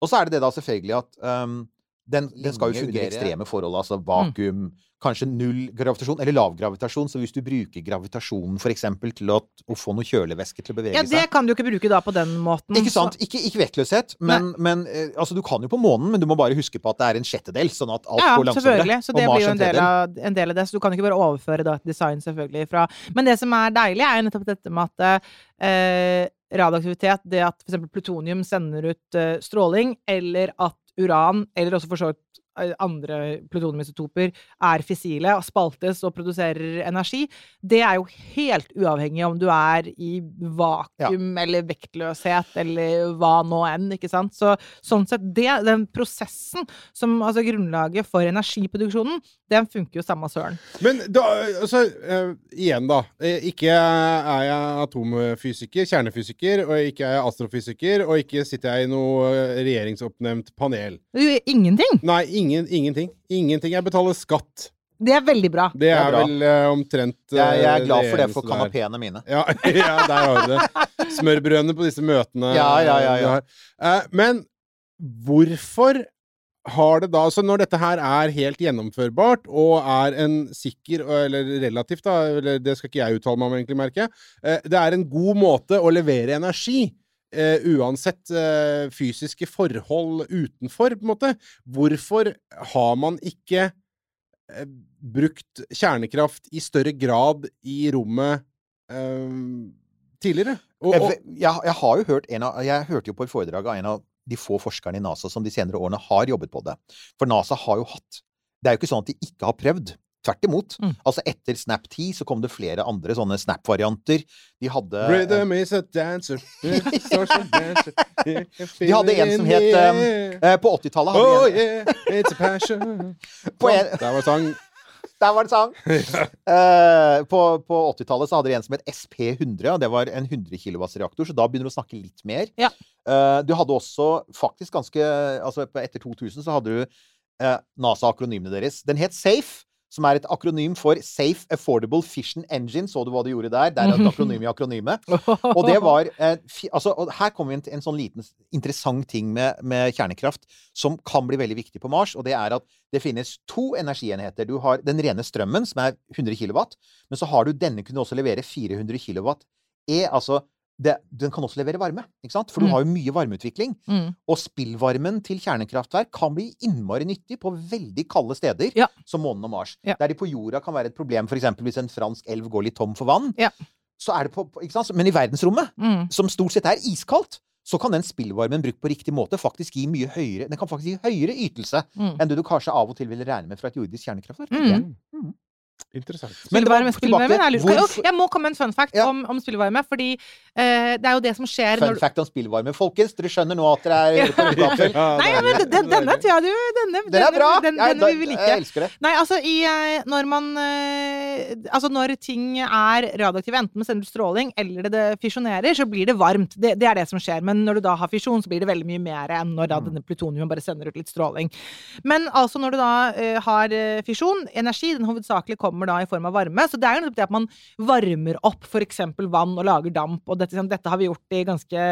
Og så er det det da selvfølgelig at um, den, den skal jo fungere under- ekstreme forhold, altså vakuum, kanskje null gravitasjon, eller lav gravitasjon. Så hvis du bruker gravitasjonen eksempel til å, å få noe kjølevæske til å bevege seg Ja, det seg kan du ikke bruke da på den måten. ikke sant? Ikke, ikke vektløshet, men, men eh, altså, du kan jo på månen, men du må bare huske på at det er en sjettedel, sånn at alt Ja, går ja, langsommere. selvfølgelig. Så det blir jo en del, av, en del av det. Så du kan ikke bare overføre da et design selvfølgelig fra Men det som er deilig, er jo nettopp dette med at eh, radioaktivitet, det at f.eks. plutonium sender ut uh, stråling, eller at uran, eller også for så vidt eh, andre plutoniumisotoper, er fissile og spaltes og produserer energi, det er jo helt uavhengig om du er i vakuum eller vektløshet eller hva nå enn, ikke sant? Så sånn sett, det, den prosessen som altså grunnlaget for energiproduksjonen, den funker jo samme søren. Men da, altså, uh, igjen, da. Eh, ikke er jeg atomfysiker, kjernefysiker, og ikke er jeg astrofysiker, og ikke sitter jeg i noe eh, regjeringsoppnevnt panel. Det ingenting! Nei, ingen, ingenting. Ingenting. Jeg betaler skatt. Det er veldig bra. Det er er, bra. vel uh, omtrent uh, Jeg, jeg er glad for det for kanapeene mine. Ja, ja, der har du det. Smørbrødene på disse møtene. Ja, ja, ja, ja. Eh, men hvorfor har det da Så når dette her er helt gjennomførbart, og er en sikker, eller relativt, da, eller det skal ikke jeg uttale meg om, egentlig, merker jeg, eh, det er en god måte å levere energi. Uh, uansett uh, fysiske forhold utenfor, på en måte. Hvorfor har man ikke uh, brukt kjernekraft i større grad i rommet tidligere? Og, og, jeg, jeg har jo hørt en av, jeg hørte jo på et foredrag av en av de få forskerne i NASA som de senere årene har jobbet på det. For NASA har jo hatt Det er jo ikke sånn at de ikke har prøvd. Tvert imot. Mm. Altså Etter Snap 10 så kom det flere andre sånne Snap-varianter. De hadde Rhythm is a dancer. social dancer. De hadde en som het, um, eh, På 80-tallet hadde Oh de en yeah, it's a passion. På en- Der var sang. Der var det sang! Uh, på på 80-tallet så hadde de en som het SP100. og Det var en 100 kW-reaktor, så da begynner du å snakke litt mer. Ja. Eh, du hadde også faktisk ganske altså Etter 2000 så hadde du eh, NASA-akronymene deres. Den het SAFE, som er et akronym for Safe Affordable Fission Engine. Så du hva du gjorde der? Det er et akronym i akronymet. Og det var eh, altså, og Her kommer vi til en sånn liten interessant ting med, med kjernekraft som kan bli veldig viktig på Mars, og det er at det finnes to energienheter. Du har den rene strømmen, som er 100 kW, men så har du denne kunne også levere 400 kW. E, altså det, den kan også levere varme, ikke sant? for du Mm. har jo mye varmeutvikling. Mm. Og spillvarmen til kjernekraftverk kan bli innmari nyttig på veldig kalde steder, Ja. som månen og Mars. Ja. Der de på jorda kan være et problem, f.eks. hvis en fransk elv går litt tom for vann. Ja. Så er det på, på, ikke sant? Men i verdensrommet, Mm. som stort sett er iskaldt, så kan den spillvarmen brukt på riktig måte faktisk gi mye høyere Den kan faktisk gi høyere ytelse Mm. enn det du kanskje av og til ville regne med fra et jordisk kjernekraftverk. Mm. Interessant. Men det var Spillvarme, tilbake spillvarme. Jeg, er hvorfor- Jeg må komme med en fun fact Ja. om, om spillvarme. Fordi eh, det er jo det som skjer Fun når du fact om spillvarme. Folkens, dere skjønner nå at dere er på rødkapsel. Ja, Nei, ja, men deilig. den, denne tror jeg du denne, Den er bra! Den, Jeg- vil vi Jeg elsker det. Nei, altså i, eh, når man eh, Altså når ting er radioaktive, enten med sendt stråling eller det, det fisjonerer, så blir det varmt. Det, det er det som skjer. Men når du da har fisjon, så blir det veldig mye mer enn når da denne plutonium bare sender ut litt stråling. Men altså når du da uh, har fisjon, energi, den hovedsakelig kommer da i form av varme. Så det er jo nettopp det at man varmer opp f.eks. vann og lager damp. Og dette, dette har vi gjort i ganske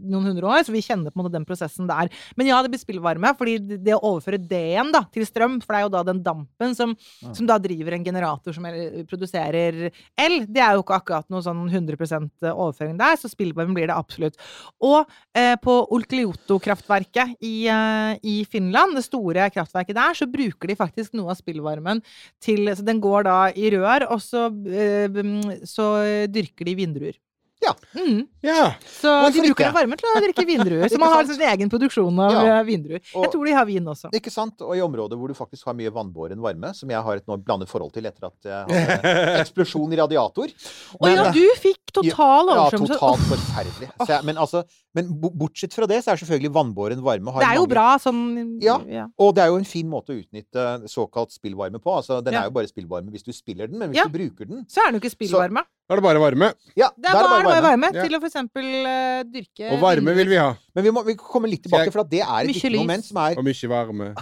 noen hundre år, så vi kjenner på en måte den prosessen der. Men ja, det blir spillvarme, fordi det å overføre det igjen da, til strøm, for det er jo da den dampen som, som da driver en generator som produserer el, det er jo ikke akkurat noe sånn 100% overføring der, så spillvarme blir det absolutt. Og eh, på Olkiluoto-kraftverket i, eh, i Finland, det store kraftverket der, så bruker de faktisk noe av spillvarmen til Så den går da i rør, og så, eh, så dyrker de vindruer. Ja. Mm. Ja. Så de bruker den varme til å drikke vindruer. Så man har sin egen produksjon av Ja. eh, vindruer. Jeg tror de har vin også. Ikke sant? Og i områder hvor du faktisk har mye vannbåren varme, som jeg har et nå blandet forhold til etter at jeg hadde eksplosjon i radiator. Å ja, du fikk total Ja, oversvømmelse. totalt forferdelig. Så jeg, men, altså, men bortsett fra det, så er selvfølgelig vannbåren varme har Det er jo mange- bra sånn Ja. ja. Og det er jo en fin måte å utnytte såkalt spillvarme på. Altså, den Ja. er jo bare spillvarme hvis du spiller den, men hvis Ja. du bruker den Så er det jo ikke spillvarme. Da er det bare varme. Ja, Det er bare, bare varme Ja. til å for eksempel eh, dyrke Og varme vil vi ha. Men vi må vi komme litt tilbake, Jeg- for det er et viktig lys. moment som er Og mye varme.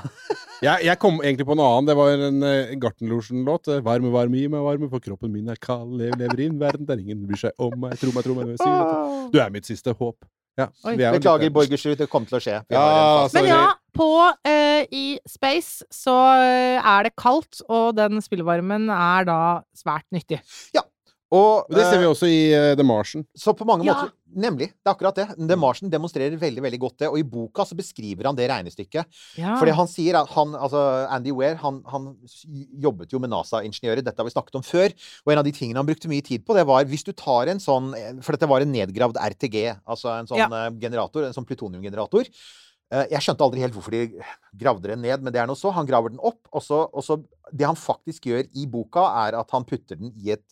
Jeg, jeg kom egentlig på noe annet. Det var en uh, Gartnerlosjen-låt. eh, Varme, varme, gi meg varme, for kroppen min er kald. Lev, lever i en verden der ingen bryr seg om meg. Tro meg, tro meg jeg sier. Du er mitt siste håp. Ja, er Beklager. Borgersrud, det kommer til å skje. Ja, Men ja, på uh, i Space så er det kaldt, og den spillvarmen er da svært nyttig. Og, Og det ser vi eh, også i uh, The Martian. Så på mange Ja. måter Nemlig. Det er akkurat det. The Martian demonstrerer veldig veldig godt det. Og i boka så beskriver han det regnestykket. Ja. Fordi han sier at han, altså Andy Weir han, han jobbet jo med NASA-ingeniører, dette har vi snakket om før. Og en av de tingene han brukte mye tid på, det var hvis du tar en sånn For dette var en nedgravd RTG, altså en sånn Ja. eh, generator, en sånn plutoniumgenerator. Eh, Jeg skjønte aldri helt hvorfor de gravde den ned, men det er nå så. Han graver den opp, og så, og så Det han faktisk gjør i boka, er at han putter den i et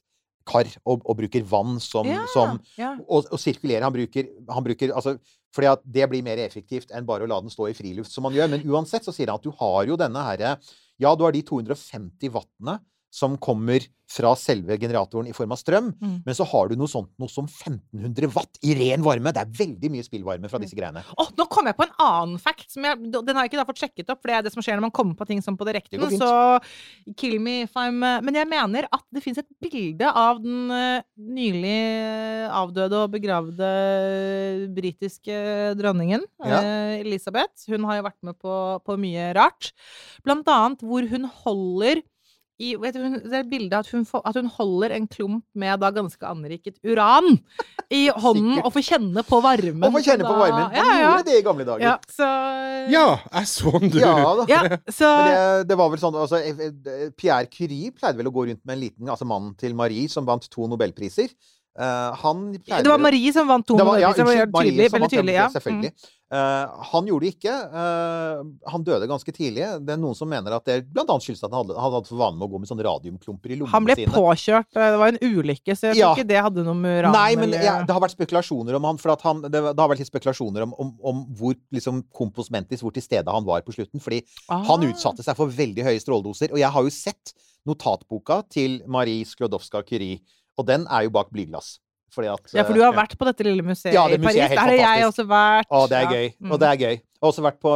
kar og, og bruker vann som, ja, som ja. og, og sirkulere. Han bruker, han bruker altså, fordi at det blir mer effektivt enn bare å la den stå i friluft, som man gjør. Men uansett så sier han at du har jo denne herre Ja, du har de 250 wattene som kommer fra selve generatoren i form av strøm, Mm. men så har du noe sånt noe som 1500 watt i ren varme. Det er veldig mye spillvarme fra disse greiene. Åh, nå kom jeg på en annen fact. Som jeg, den har jeg ikke da fått sjekket opp, for det er det som skjer når man kommer på ting som på direkten. Så kill me if I'm eh, Men jeg mener at det fins et bilde av den eh, nylig avdøde og begravde britiske dronningen, Ja. eh, Elisabeth. Hun har jo vært med på, på mye rart. Blant annet hvor hun holder i, vet du, det er bildet at hun, at hun holder en klump med da ganske anriket uran i hånden og får kjenne på varmen. Og får kjenne da, på varmen. Ja, ja. gjorde det i gamle dager. Ja, så Ja, jeg så den, du! Ja da. Ja, så Men det, det var vel sånn altså, Pierre Curie pleide vel å gå rundt med en liten Altså mannen til Marie, som vant to nobelpriser. Eh, han pleide Det var Marie som vant to var- ja, unnskyld, Marie som vant tydelig. Ja. Selvfølgelig. Mm. Eh, han gjorde det ikke. Eh, han døde ganske tidlig. Det er noen som mener at det blant annet skyldes at han hadde, han hadde for vane med å gå med sånne radiumklumper i lommene Han ble sine. påkjørt. Det var en ulykke, så jeg tror Ja. ikke det hadde noe med uran Nei, men ja, det har vært spekulasjoner om han, for at han det, det har vært litt spekulasjoner om, om, om hvor liksom kompos mentis, hvor til stede han var på slutten. Fordi Ah. han utsatte seg for veldig høye stråledoser. Og jeg har jo sett notatboka til Marie Sklodowska-Curie, og den er jo bak blyglass. Fordi at Ja, for du har eh, vært på dette lille museet Ja, det museet er Paris. helt Der har jeg også vært. Å, det er Ja. gøy. Mm. Og det er gøy. Jeg har også vært på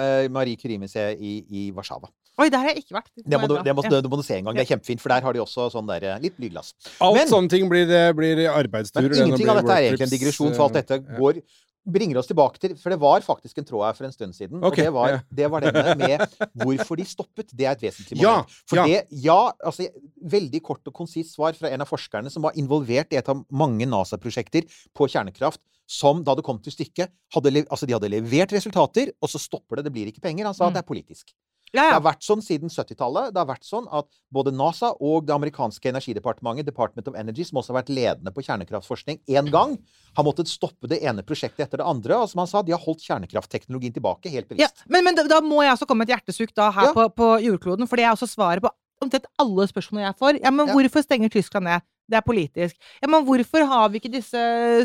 eh, Marie Curie-museet i, i Warszawa. Oi, der har jeg ikke vært. Det må, du, det, må, Ja. det må du se en gang. Det er kjempefint, for der har de også sånn der, eh, litt blyglass. Alt Men- sånne ting blir, blir arbeidsturer. Men ingenting av dette er egentlig en digresjon, for alt dette ja. går bringer oss tilbake til For det var faktisk en tråd her for en stund siden. Okay. og det var, det var denne med hvorfor de stoppet. Det er et vesentlig moment. Ja. For ja. det Ja, altså Veldig kort og konsist svar fra en av forskerne som var involvert i et av mange NASA-prosjekter på kjernekraft, som da det kom til stykket hadde, altså De hadde levert resultater, og så stopper det. Det blir ikke penger. Han sa Mm. at det er politisk. Ja, Det har vært sånn siden 70-tallet. Det har vært sånn at både NASA og det amerikanske energidepartementet, Department of Energy, som også har vært ledende på kjernekraftforskning én gang, har måttet stoppe det ene prosjektet etter det andre. Og som han sa, de har holdt kjernekraftteknologien tilbake helt Ja, bevisst. men, men da, må jeg også komme med et hjertesukk da, her Ja. på, på jordkloden, for det er også svaret på omtrent alle spørsmål jeg får. Ja, men Ja. hvorfor stenger Tyskland ned? Det er politisk. Ja, men hvorfor har vi ikke disse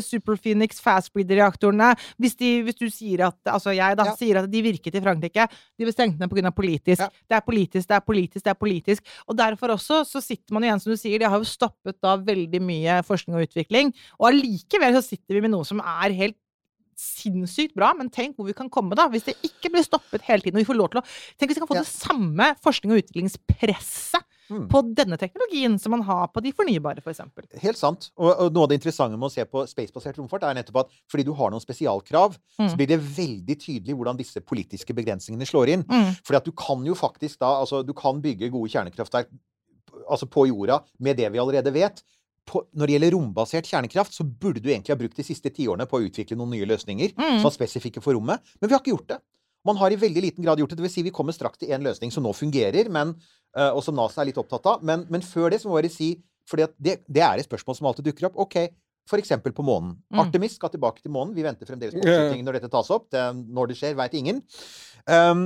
Super Phoenix fastbreeder-reaktorene? Hvis, hvis du sier at Altså jeg, da, Ja. sier at de virket i Frankrike. De ble stengt ned pga. politisk. Ja. Det er politisk, det er politisk, det er politisk. Og derfor også så sitter man igjen, som du sier, de har jo stoppet da veldig mye forskning og utvikling. Og allikevel så sitter vi med noe som er helt sinnssykt bra, men tenk hvor vi kan komme da, hvis det ikke blir stoppet hele tiden. og vi får lov til å, Tenk hvis vi kan få Ja. det samme forskning- og utviklingspresset Mm. på denne teknologien som man har på de fornybare, f.eks. Helt sant. Og, og noe av det interessante med å se på spacebasert romfart, er nettopp at fordi du har noen spesialkrav, Mm. så blir det veldig tydelig hvordan disse politiske begrensningene slår inn. Mm. Fordi at du kan jo faktisk da Altså, du kan bygge gode kjernekraftverk altså på jorda med det vi allerede vet. På, når det gjelder rombasert kjernekraft, så burde du egentlig ha brukt de siste tiårene på å utvikle noen nye løsninger Mm. som er spesifikke for rommet. Men vi har ikke gjort det. Man har i veldig liten grad gjort det. Det vil si vi kommer straks til en løsning som nå fungerer, men, eh, og som NASA er litt opptatt av. Men, men før det så må jeg bare si For det, det er et spørsmål som alltid dukker opp. OK, for eksempel på månen. Mm. Artemis skal tilbake til månen. Vi venter fremdeles på oppskytingen når dette tas opp. Det, når det skjer, veit ingen. Um,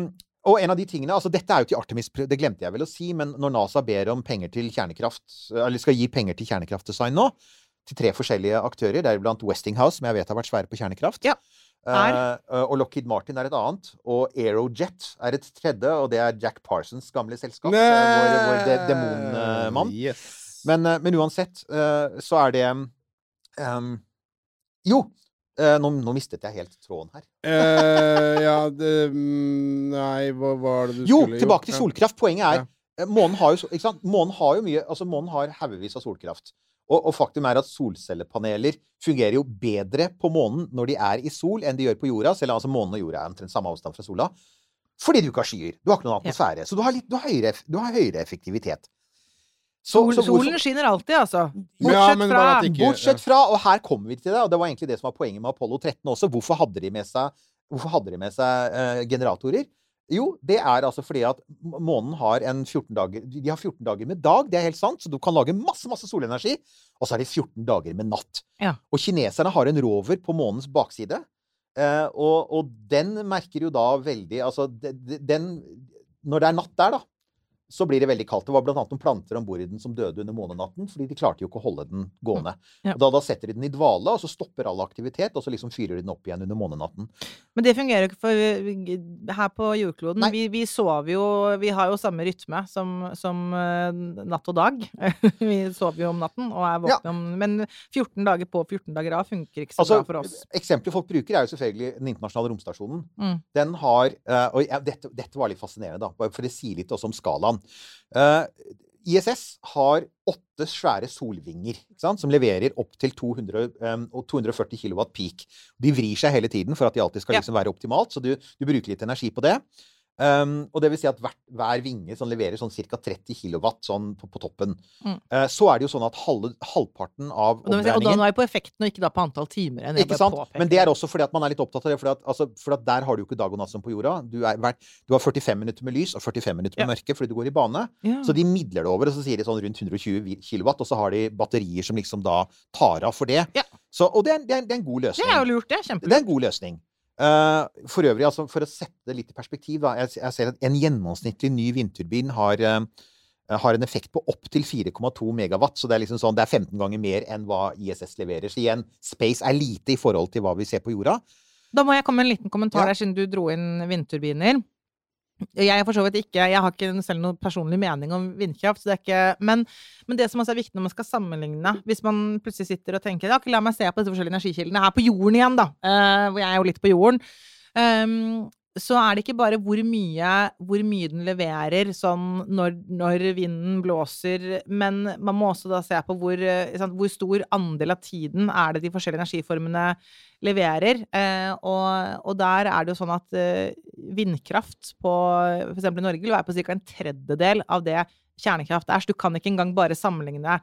og en av de tingene, altså Dette er jo til Artemis, det glemte jeg vel å si, men når NASA ber om penger til kjernekraft, eller skal gi penger til kjernekraftdesign nå, til tre forskjellige aktører, deriblant Westinghouse, som jeg vet har vært svære på kjernekraft. Ja, Eh, og Lockheed Martin er et annet. Og Aerojet er et tredje, og det er Jack Parsons gamle selskap. Nei! Vår, vår de demonmann. Yes. Men, eh, men uansett, uh, så er det um, Jo! Uh, nå, nå mistet jeg helt tråden her. Eh, ja, det mm, Nei, hva var det du Jo, skulle tilbake til solkraft. Poenget er Ja. eh, Månen har jo, ikke sant? Månen har jo mye Altså, månen har haugevis av solkraft. Og, og faktum er at solcellepaneler fungerer jo bedre på månen når de er i sol, enn de gjør på jorda. Selv om altså månen og jorda er omtrent samme avstand fra sola. Fordi du ikke har skyer. Du har ikke noen Ja. atmosfære. Så du har, litt, du har, høyere, du har høyere effektivitet. Så, Sol, så hvorfor- solen skinner alltid, altså. Ja, Bortsett men fra bare ikke- Bortsett fra, og her kommer vi til det, og det var egentlig det som var poenget med Apollo 13 også. Hvorfor hadde de med seg, hadde de med seg uh, generatorer? Jo, det er altså fordi at månen har en 14 dager De har 14 dager med dag, det er helt sant, så du kan lage masse, masse solenergi. Og så er det 14 dager med natt. Ja. Og kineserne har en rover på månens bakside. Eh, og, og den merker jo da veldig Altså, de- de- den Når det er natt der, da, så blir det veldig kaldt. Det var annet noen planter om bord i den som døde under månenatten, fordi de klarte jo ikke å holde den gående. Ja. Da, da setter de den i dvale, og så stopper all aktivitet, og så liksom fyrer de den opp igjen under månenatten. Men det fungerer jo ikke for uh, her på jordkloden. Vi, vi sover jo Vi har jo samme rytme som, som uh, natt og dag. vi sover jo om natten og er Ja. våkne om Men 14 dager på 14 dager av funker ikke så Altså, bra for oss. Eksempler folk bruker, er jo selvfølgelig den internasjonale romstasjonen. Mm. Den har eh, Og ja, dette, dette var litt fascinerende, da, for det sier litt også om skalaen. Eh, ISS har åtte svære solvinger som leverer opp til 200, eh, 240 kW peak. De vrir seg hele tiden for at de alltid skal liksom være optimalt, så du, du bruker litt energi på det. Um, og det vil si at hvert, hver vinge sånn, leverer sånn ca. 30 kW sånn på, på toppen. Mm. Uh, så er det jo sånn at halve, halvparten av Og da, og da nå er jeg på effekten og ikke da på antall timer. Ikke sant? påpeker Men det er også fordi at man er litt opptatt av det. Fordi at, altså, for at der har du jo ikke dag og natt som på jorda. Du, er, du har 45 minutter med lys og 45 minutter med Ja. mørke fordi du går i bane. Ja. Så de midler det over, og så sier de sånn rundt 120 kW, og så har de batterier som liksom da tar av for det. Ja. Så, og det er, det, er, det er en god Det løsning. er jo lurt, det. Det er en god løsning. Eh, for øvrig, altså, for å sette det litt i perspektiv, da. Jeg, jeg ser at en gjennomsnittlig ny vindturbin har, uh, har en effekt på opptil 4,2 megawatt. Så det er liksom sånn, det er 15 ganger mer enn hva ISS leverer. Så igjen, space er lite i forhold til hva vi ser på jorda. Da må jeg komme med en liten kommentar Ja. der, siden du dro inn vindturbiner. Jeg ikke Jeg har ikke selv noen personlig mening om vindkraft. Det ikke, men, men det som også er viktig når man skal sammenligne Hvis man plutselig sitter og tenker ja, la meg se på disse forskjellige energikildene her på jorden igjen, da. eh, hvor jeg er jo litt på jorden. Um, så er det ikke bare hvor mye, hvor mye den leverer sånn når, når vinden blåser, men man må også da se på hvor, eh, sant, hvor stor andel av tiden er det de forskjellige energiformene leverer. Eh, og, og, der er det jo sånn at eh, vindkraft på f.eks. i Norge vil være på ca. en tredjedel av det kjernekraft er. Så du kan ikke engang bare sammenligne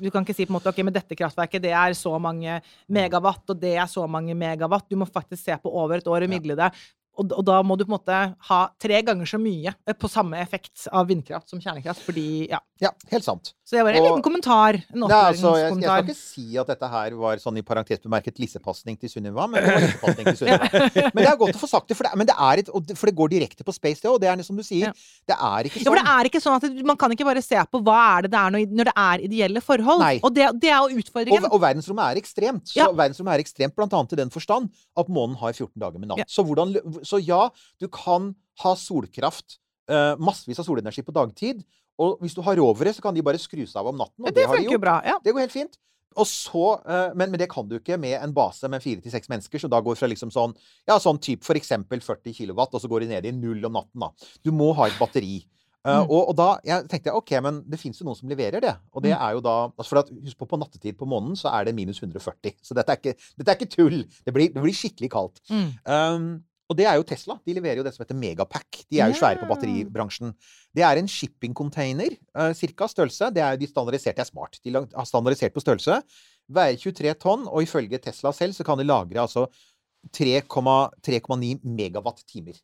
du kan ikke si på en måte, ok, men dette kraftverket det er så mange megawatt, og det er så mange megawatt. Du må faktisk se på over et år og midle det. Og, og, da må du på en måte ha tre ganger så mye på samme effekt av vindkraft som kjernekraft, fordi ja. Ja, helt sant. Så det var en og, liten kommentar. En nei, altså, jeg, jeg, skal ikke si at dette her var sånn i parentes bemerket lissepasning til Sunniva, men det var lissepasning til Sunniva. men det er godt å få sagt det, for det, men det, er et, for det går direkte på space, det òg. Det er som du sier. Ja. Det er ikke sånn. Ja, for det er ikke sånn at det, man kan ikke bare se på hva er det det er når, når det er ideelle forhold. Nei. Og det, det er jo utfordringen. Og, og, verdensrommet er ekstremt. Så ja. verdensrommet er ekstremt blant annet i den forstand at månen har 14 dager med natt. Ja. Så, hvordan, så ja, du kan ha solkraft, uh, massevis av solenergi på dagtid. Og hvis du har rovere, så kan de bare skru seg av om natten. Og det, det de jo bra. Ja. Det går helt fint. Og så, uh, men, men, det kan du ikke med en base med fire til seks mennesker, som da går fra liksom sånn ja, sånn type for eksempel 40 kW, og så går de ned i null om natten. da. Du må ha et batteri. Uh, mm. og, og, da jeg tenkte jeg ok, men det fins jo noen som leverer det. Og det mm. er jo da altså for at, Husk på, på nattetid på månen så er det minus 140. Så dette er ikke, dette er ikke tull. Det blir, det blir skikkelig kaldt. Mm. Um, og det er jo Tesla. De leverer jo det som heter Megapack. De er jo svære på batteribransjen. Det er en shipping-container, uh, cirka størrelse. Det er jo de standardiserte er smart. De har standardisert på størrelse. Veier 23 tonn, og ifølge Tesla selv så kan de lagre altså 3,9 megawatt-timer.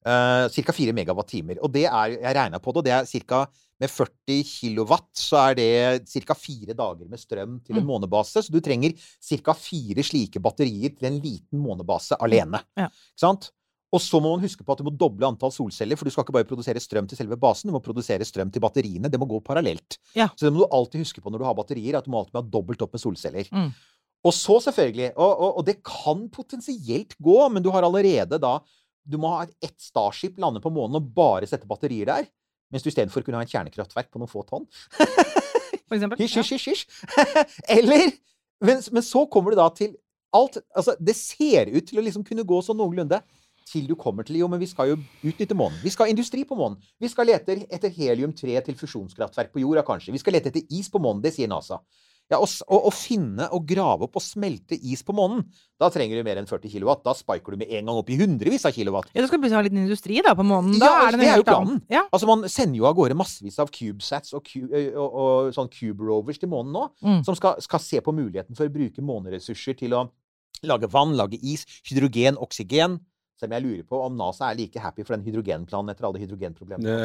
Uh, ca. 4 megawatt-timer. Og det er, jeg regna på det, og det er ca. med 40 kilowatt så er det ca. fire dager med strøm til en mm. månebase. Så du trenger ca. fire slike batterier til en liten månebase alene. Ja. Ikke sant? Og så må man huske på at du må doble antall solceller, for du skal ikke bare produsere strøm til selve basen, du må produsere strøm til batteriene. Det må gå parallelt. Ja. Så det må du alltid huske på når du har batterier, at du må alltid ha dobbelt opp med solceller. Mm. Og så, selvfølgelig, og, og, og, det kan potensielt gå, men du har allerede da du må ha ett Starship lande på månen og bare sette batterier der. Mens du istedenfor kunne ha en kjernekraftverk på noen få tonn. For eksempel. Hysj, hysj, hysj. Eller men, men, så kommer du da til alt Altså, det ser ut til å liksom kunne gå sånn noenlunde til du kommer til Jo, men vi skal jo utnytte månen. Vi skal ha industri på månen. Vi skal lete etter helium-3 til fusjonskraftverk på jorda, kanskje. Vi skal lete etter is på månen. Det sier NASA. Ja, Å finne og grave opp og smelte is på månen, da trenger du mer enn 40 kW. Da spiker du med en gang opp i hundrevis av kilowatt. Ja, Du skal plutselig ha litt industri da på månen. Da ja, er det, det er jo planen. Ja. Altså, Man sender jo av gårde massevis av CubeSats og, og, og, og sånn Cube Rovers til månen nå, mm. som skal, skal, se på muligheten for å bruke måneressurser til å lage vann, lage is, hydrogen, oksygen. Selv om jeg lurer på om NASA er like happy for den hydrogenplanen etter alle hydrogenproblemene.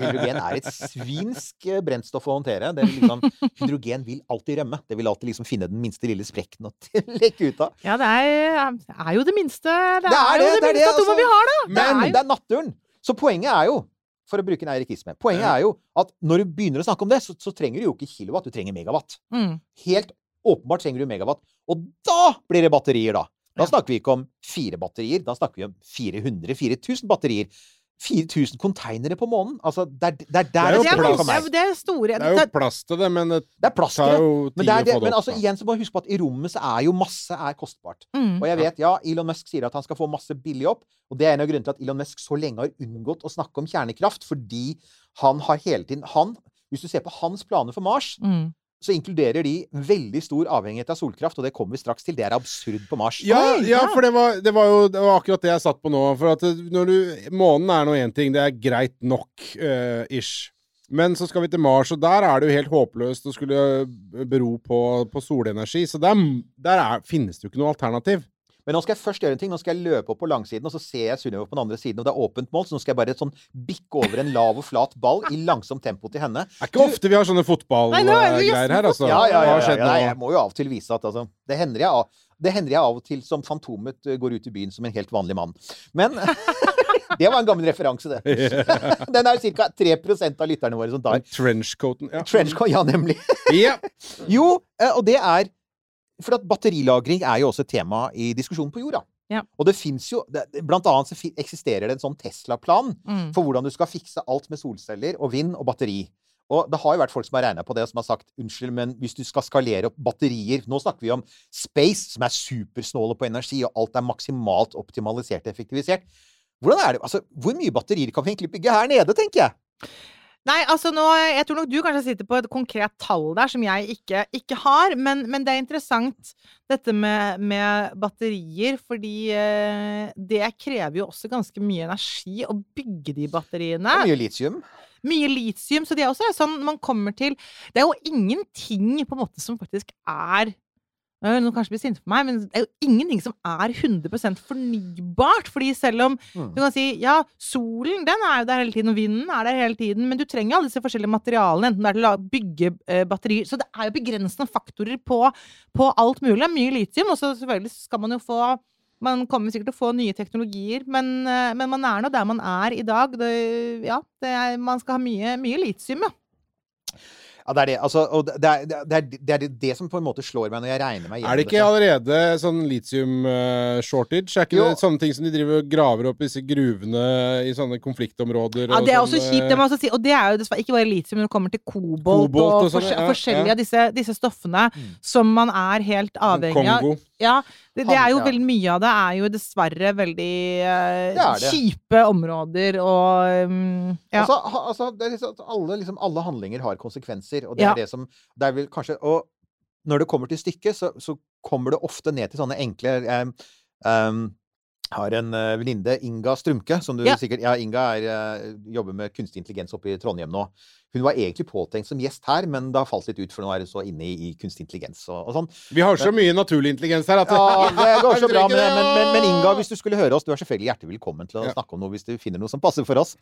Hydrogen er et svinsk brentstoff å håndtere. Liksom, hydrogen vil alltid rømme. Det vil alltid liksom finne den minste lille sprekken å lekke ut av. Ja, det er, er, jo det minste Det, det er, jo det, det minste atomet altså. vi har, da! Men det er, det er naturen. Så poenget er jo for å bruke en eirikisme. Poenget er jo at når du begynner å snakke om det, så, så trenger du jo ikke kilowatt, du trenger megawatt. Mm. Helt åpenbart trenger du megawatt. Og da blir det batterier, da. Da snakker vi ikke om fire batterier, da snakker vi om 400-4000 batterier. 4000 konteinere på månen. Altså, det er, det er der det, er det kommer. Det er, store. Det er jo plass til det, men det, det er plass til det. Men, det opp. men altså, igjen så må huske på at i rommet så er jo masse er kostbart. Mm. Og jeg vet, ja, Elon Musk sier at han skal få masse billig opp, og det er en av grunnene til at Elon Musk så lenge har unngått å snakke om kjernekraft, fordi han har hele tiden han, Hvis du ser på hans planer for Mars, mm så inkluderer de veldig stor avhengighet av solkraft, og det kommer vi straks til. Det er absurd på Mars. Ja, ja for det var, det var, jo det var akkurat det jeg satt på nå. For at når du Månen er nå én ting, det er greit nok, uh, ish. Men så skal vi til Mars, og der er det jo helt håpløst å skulle bero på, på solenergi. Så der, der er, finnes det jo ikke noe alternativ. Men nå skal jeg først gjøre en ting. Nå skal jeg løpe opp på langsiden, og så ser jeg Sunniva på den andre siden, og det er åpent mål, så nå skal jeg bare sånn bikke over en lav og flat ball i langsomt tempo til henne. Det er ikke ofte vi har sånne fotballgreier her, altså. Ja, ja, ja, ja, Nei, jeg må jo av og til vise at altså Det hender jeg av, det hender jeg av og til som Fantomet eh, går ut i byen som en helt vanlig mann. Men Det var en gammel referanse, det. Den er ca. 3% av lytterne våre som tar. Trenchcoaten. Ja. Trenchcoat, ja, nemlig. jo, eh, og det er for at batterilagring er jo også et tema i diskusjonen på jorda. Ja. Og det fins jo Blant annet så eksisterer det en sånn Tesla-plan mm. for hvordan du skal fikse alt med solceller og vind og batteri. Og det har jo vært folk som har regna på det, og som har sagt unnskyld, men hvis du skal skalere opp batterier Nå snakker vi om space, som er supersnåle på energi, og alt er maksimalt optimalisert og effektivisert. Hvordan er det, altså, Hvor mye batterier kan vi egentlig bygge her nede, tenker jeg? Nei, altså nå Jeg tror nok du kanskje sitter på et konkret tall der som jeg ikke, ikke har. Men, men det er interessant dette med, med batterier, fordi eh, det krever jo også ganske mye energi å bygge de batteriene. Er mye litium. Mye litium, så det er også sånn man kommer til Det er jo ingenting på en måte som faktisk er Noen kanskje blir sinte på meg, men det er jo ingenting som er 100 fornybart. Fordi selv om Mm. du kan si ja, solen den er jo der hele tiden, og vinden er der hele tiden, men du trenger alle disse forskjellige materialene, enten det er til å bygge eh, batterier Så det er jo begrensende faktorer på, på alt mulig. Det er mye litium, og så selvfølgelig skal man jo få man kommer sikkert til å få nye teknologier, men, eh, men man er nå der man er i dag. Det, ja, det er, man skal ha mye, mye litium, ja. Ja, det er det. Altså, og det er det, er, det, er det, det som på en måte slår meg når jeg regner meg Er det ikke allerede sånn litium-shortage? er ikke Jo. det sånne ting som de driver og graver opp i disse gruvene i sånne konfliktområder? Ja, det er sånn, også kjipt, det eh, må jeg også si. Og det er jo dessverre ikke bare litium, når det kommer til kobolt, Kobolt og og, sånn, ja, forskjellige ja. av disse, disse stoffene som man er helt avhengig av. Kongo. Ja, det, det er jo veldig mye av det er jo dessverre veldig uh, Det det. kjipe områder og um, ja. Altså, altså, det liksom, alle, liksom, alle handlinger har konsekvenser, og det Ja. er det som det er vel kanskje, Og når det kommer til stykket, så, så kommer det ofte ned til sånne enkle um, har en uh, venninne, Inga Strumke, som du Ja. sikkert Ja, Inga er, eh, jobber med kunstig intelligens oppe i Trondheim nå. Hun var egentlig påtenkt som gjest her, men det har falt litt ut, for nå er hun så inne i, i kunstig intelligens og, og sånn. Vi har så mye naturlig intelligens her at Ja, det går så bra. Ikke det. men, men, men Inga, hvis du skulle høre oss, du er selvfølgelig hjertelig velkommen til å Ja. snakke om noe hvis du finner noe som passer for oss.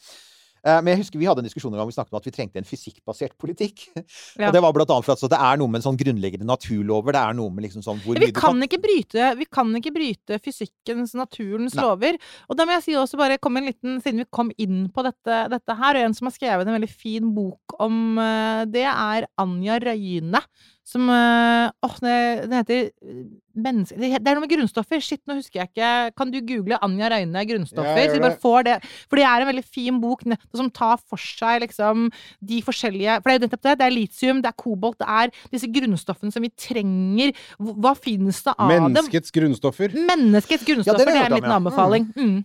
Eh, Men jeg husker vi hadde en diskusjon en gang vi snakket om at vi trengte en fysikkbasert politikk. Ja. Og det var blant annet for at det er noe med sånn grunnleggende naturlover. Det er noe med liksom sånn hvor Vi mye du kan, ikke bryte, vi kan ikke bryte fysikkens, naturens Nei. lover. Og da må jeg si også bare komme en liten, siden vi kom inn på dette, dette her, og en som har skrevet en veldig fin bok om eh, det, er Anja Røyne. Som eh, Åh, det, det heter eh, menneske... Det, er noe med grunnstoffer. Shit, nå husker jeg ikke. Kan du google Anja Røyne grunnstoffer? Ja, så vi bare får det. For det er en veldig fin bok som tar for seg liksom de forskjellige For det er jo nettopp det. Det er litium, det er kobolt, det er disse grunnstoffene som vi trenger. Hva finnes det av dem? Menneskets grunnstoffer. Menneskets grunnstoffer, Ja, det det er en liten anbefaling. Mm.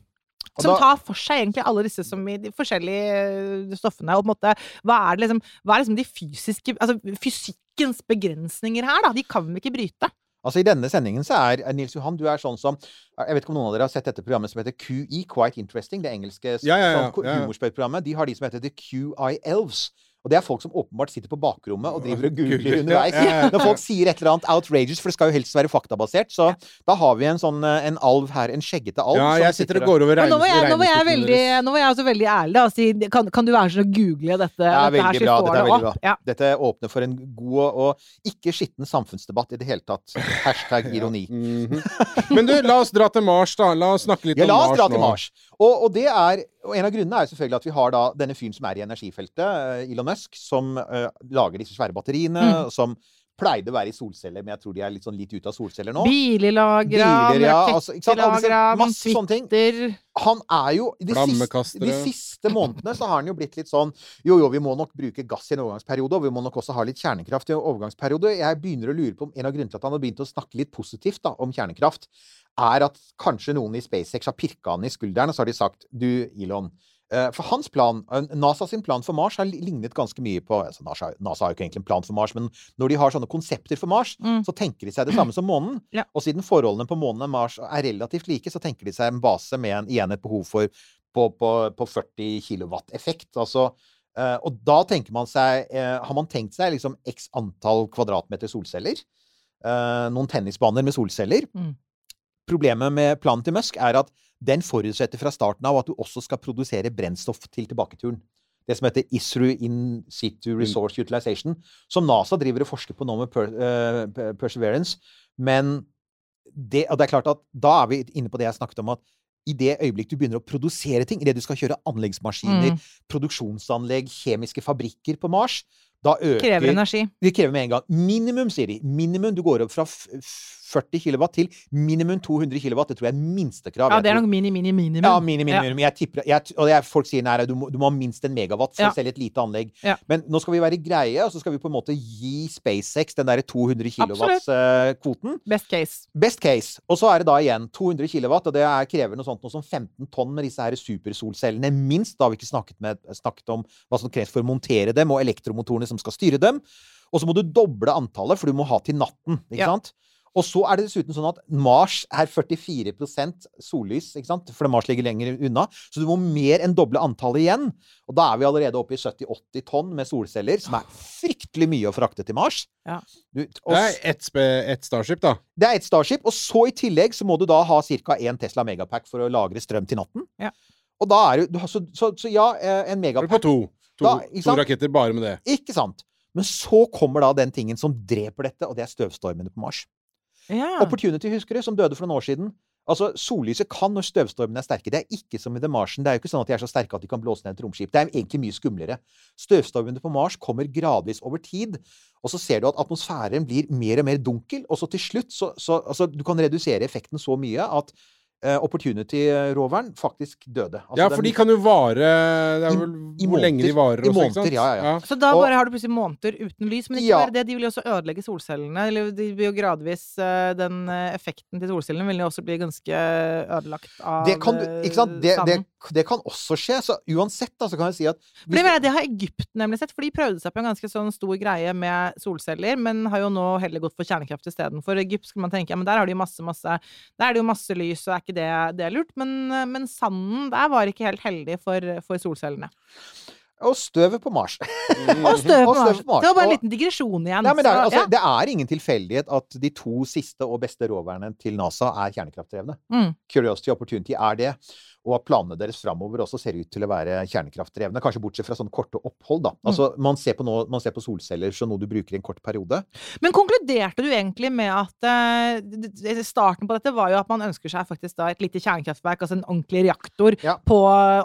Som da- tar for seg egentlig alle disse som i de forskjellige eh, stoffene. Og på en måte, hva er det liksom Hva er liksom de fysiske Altså fysikkens begrensninger her, da? De kan vi ikke bryte. Altså I denne sendingen så er eh, Nils Johan, du er sånn som Jeg vet ikke om noen av dere har sett dette programmet som heter QE, Quite Interesting. Det engelske Ja, ja, ja, sånn ja, ja. humorspøkprogrammet. De har de som heter The QI Elves. Og det er folk som åpenbart sitter på bakrommet og driver og Googler. underveis. Ja, ja, ja. Når folk sier et eller annet outrageous, for det skal jo helst være faktabasert. Så da har vi en sånn eh, en alv her, en skjeggete alv. Ja, jeg sitter og går over Men nå var jeg, nå var jeg, veldig, nå var jeg også veldig ærlig da, si kan, kan du være så snill å google dette, Det er veldig bra. Dette er veldig bra. Ja. Dette åpner for en god og, ikke skitten samfunnsdebatt i det hele tatt. Hashtag ironi. Mhm. Men du, la oss dra til Mars, da. La oss snakke litt Ja, om la Mars oss dra til nå. Mars. Og, og, det er, og en av grunnene er selvfølgelig at vi har da denne fyren som er i energifeltet, eh, Elon Musk, som uh, lager disse svære batteriene, Mm. som pleide å være i solceller, men jeg tror de er litt sånn litt ute av solceller nå. Biler lagra, ja, altså, ting. Twitter Han er jo de siste, de siste månedene så har han jo blitt litt sånn Jo, jo, vi må nok bruke gass i en overgangsperiode, og vi må nok også ha litt kjernekraft i en overgangsperiode. Jeg begynner å lure på om en av grunnene til at han har begynt å snakke litt positivt da, om kjernekraft, er at kanskje noen i SpaceX har pirka han i skulderen, og så har de sagt Du, Elon. Eh, For hans plan, NASA sin plan for Mars har lignet ganske mye på altså NASA, NASA har jo ikke egentlig en plan for Mars, men når de har sånne konsepter for Mars, Mm. så tenker de seg det samme som månen. Ja. Og siden forholdene på månen og Mars er relativt like, så tenker de seg en base med en, igjen et behov for på, på, på 40 kilowatt effekt. Altså, eh, og da tenker man seg eh, Har man tenkt seg liksom x antall kvadratmeter solceller? Eh, noen tennisbaner med solceller? Mm. Problemet med planen til Musk er at den forutsetter fra starten av at du også skal produsere brennstoff til tilbaketuren. Det som heter ISRU, In Situ Resource Utilization, som NASA driver og forsker på nå med per, uh, Perseverance. Men det, og det er klart at da er vi inne på det jeg snakket om, at i det øyeblikk du begynner å produsere ting, idet du skal kjøre anleggsmaskiner, Mm. produksjonsanlegg, kjemiske fabrikker på Mars, Da øker Krever energi. Det krever med en gang. Minimum, sier de. Minimum. Du går opp fra f- f- 40 kW til minimum 200 kW. Det tror jeg er minstekrav. Ja, det er nok mini, mini, minimum. Ja, mini, mini, minimum. Jeg tipper, jeg, og er, folk sier nei, du må, du må ha minst en megawatt for Ja. selv et lite anlegg. Ja. Men nå skal vi være greie, og så skal vi på en måte gi SpaceX den derre 200 Absolutt. kilowatts-kvoten. Best case. Best case. Og så er det da igjen 200 kW, og det er, krever noe sånt noe som 15 tonn med disse her supersolcellene. Minst. Da har vi ikke snakket, med, snakket om hva som kreves for å montere dem, og elektromotorene som skal styre dem. Og så må du doble antallet, for du må ha til natten. ikke Ja. sant? Og så er det dessuten sånn at Mars er 44% sollys, ikke sant? fordi Mars ligger lenger unna. Så du må mer enn doble antallet igjen. Og da er vi allerede oppe i 70-80 tonn med solceller, som er fryktelig mye å frakte til Mars. Ja. Du, og Det er ett et Starship, da. det er et Starship, og så i tillegg så må du da ha ca. én Tesla Megapack for å lagre strøm til natten. Ja. Og da er du, du så, så, så ja, eh, en er på Megapack to. To, Da, ikke to raketter bare med det. Ikke sant? Men så kommer da den tingen som dreper dette, og det er støvstormene på Mars. Ja. Opportunity, husker du, som døde for noen år siden. Altså, Sollyset kan når støvstormene er sterke. Det er ikke som i The Martian. Det er jo ikke sånn at de er så sterke at de kan blåse ned et romskip. Det er egentlig mye skumlere. Støvstormene på Mars kommer gradvis over tid. Og så ser du at atmosfæren blir mer og mer dunkel, og så til slutt så, så altså, Du kan redusere effekten så mye at Opportunity-roveren faktisk døde. Altså, Ja, for de kan jo vare Det er I- vel i hvor lenge de måneder. varer I også, ikke sant? måneder, ja, ja, ja. Så da Og- bare har du plutselig måneder uten lys. Men ikke Ja. bare det, de vil jo også ødelegge solcellene. Eller de vil jo gradvis eh, Den eh, effekten til solcellene vil jo også bli ganske ødelagt av Det kan, du, ikke sant? Det, det, sanden. det kan også skje. Så uansett, da, så kan jeg si at hvis, det, det har Egypt nemlig sett, for de prøvde seg på en ganske sånn stor greie med solceller, men har jo nå heller gått for kjernekraft istedenfor. Egypt skulle man tenke ja, men der har de masse, masse Der er det jo masse lys, og er ikke det, det er lurt? Men, men sanden der var ikke helt heldig for, for solcellene. Og støvet på Mars. Og støvet på Og støv Mars! på Mars. Det var bare en liten digresjon igjen. Nei, men det, er, altså, ja. det er ingen tilfeldighet at de to siste og beste roverne til NASA er kjernekraftdrevne. Mm. Curiosity og Opportunity er det. Og at planene deres framover også ser ut til å være kjernekraftdrevne. Kanskje bortsett fra sånne korte opphold, da. Altså, man, ser på noe, man ser på solceller som noe du bruker i en kort periode. Men konkluderte du egentlig med at d- starten på dette var jo at man ønsker seg faktisk da et lite kjernekraftverk, altså en ordentlig reaktor, Ja. på,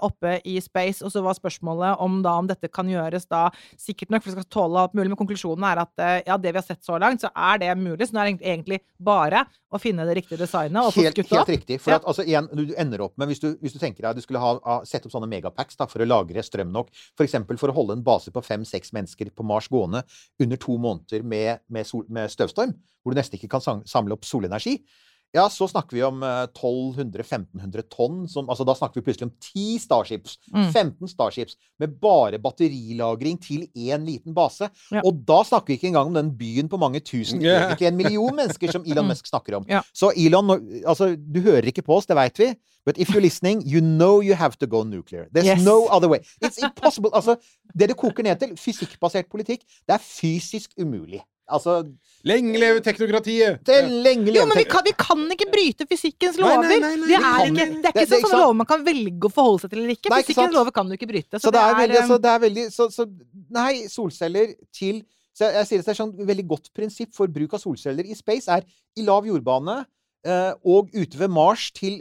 oppe i space, og så var spørsmålet om da om dette kan gjøres da sikkert nok, for det skal tåle alt mulig, men konklusjonen er at uh, ja, det vi har sett så langt, så er det mulig, så nå er det egentlig bare å finne det riktige designet og få Helt, skutt opp. helt riktig. For Ja. at, altså, igjen, du ender opp med, hvis du, hvis du tenker deg du skulle ha, ha, sette opp sånne megapacks da, for å lagre strøm nok, f.eks. For, for å holde en base på fem-seks mennesker på Mars gående under to måneder med, med, sol, med støvstorm, hvor du nesten ikke kan samle opp solenergi, ja, så snakker vi om eh, 1200-1500 tonn. Som, altså, da snakker vi plutselig om 10 Starships. Mm. 15 Starships med bare batterilagring til én liten base. Ja. Og da snakker vi ikke engang om den byen på mange tusen, yeah. egentlig en million mennesker som Elon Musk snakker om. Ja. Så Elon, altså, du hører ikke på oss, det veit vi. But if you're listening, you know you have to go nuclear. There's Yes. no other way. It's impossible. Altså, det det koker ned til, fysikkbasert politikk, det er fysisk umulig. Altså, Lenge leve teknokratiet! det er lenge Jo, men vi kan, vi kan ikke bryte fysikkens Nei, nei, lover! nei, nei, det, er ikke, det er ikke sånn ikke som lover man kan velge å forholde seg til eller ikke. Nei, ikke Fysikkens lover kan du ikke bryte. Så det er veldig, eh, så det er veldig så, så, Nei, solceller til så jeg, jeg sier det er sånn veldig godt prinsipp for bruk av solceller i space er i lav jordbane eh, og ute ved Mars til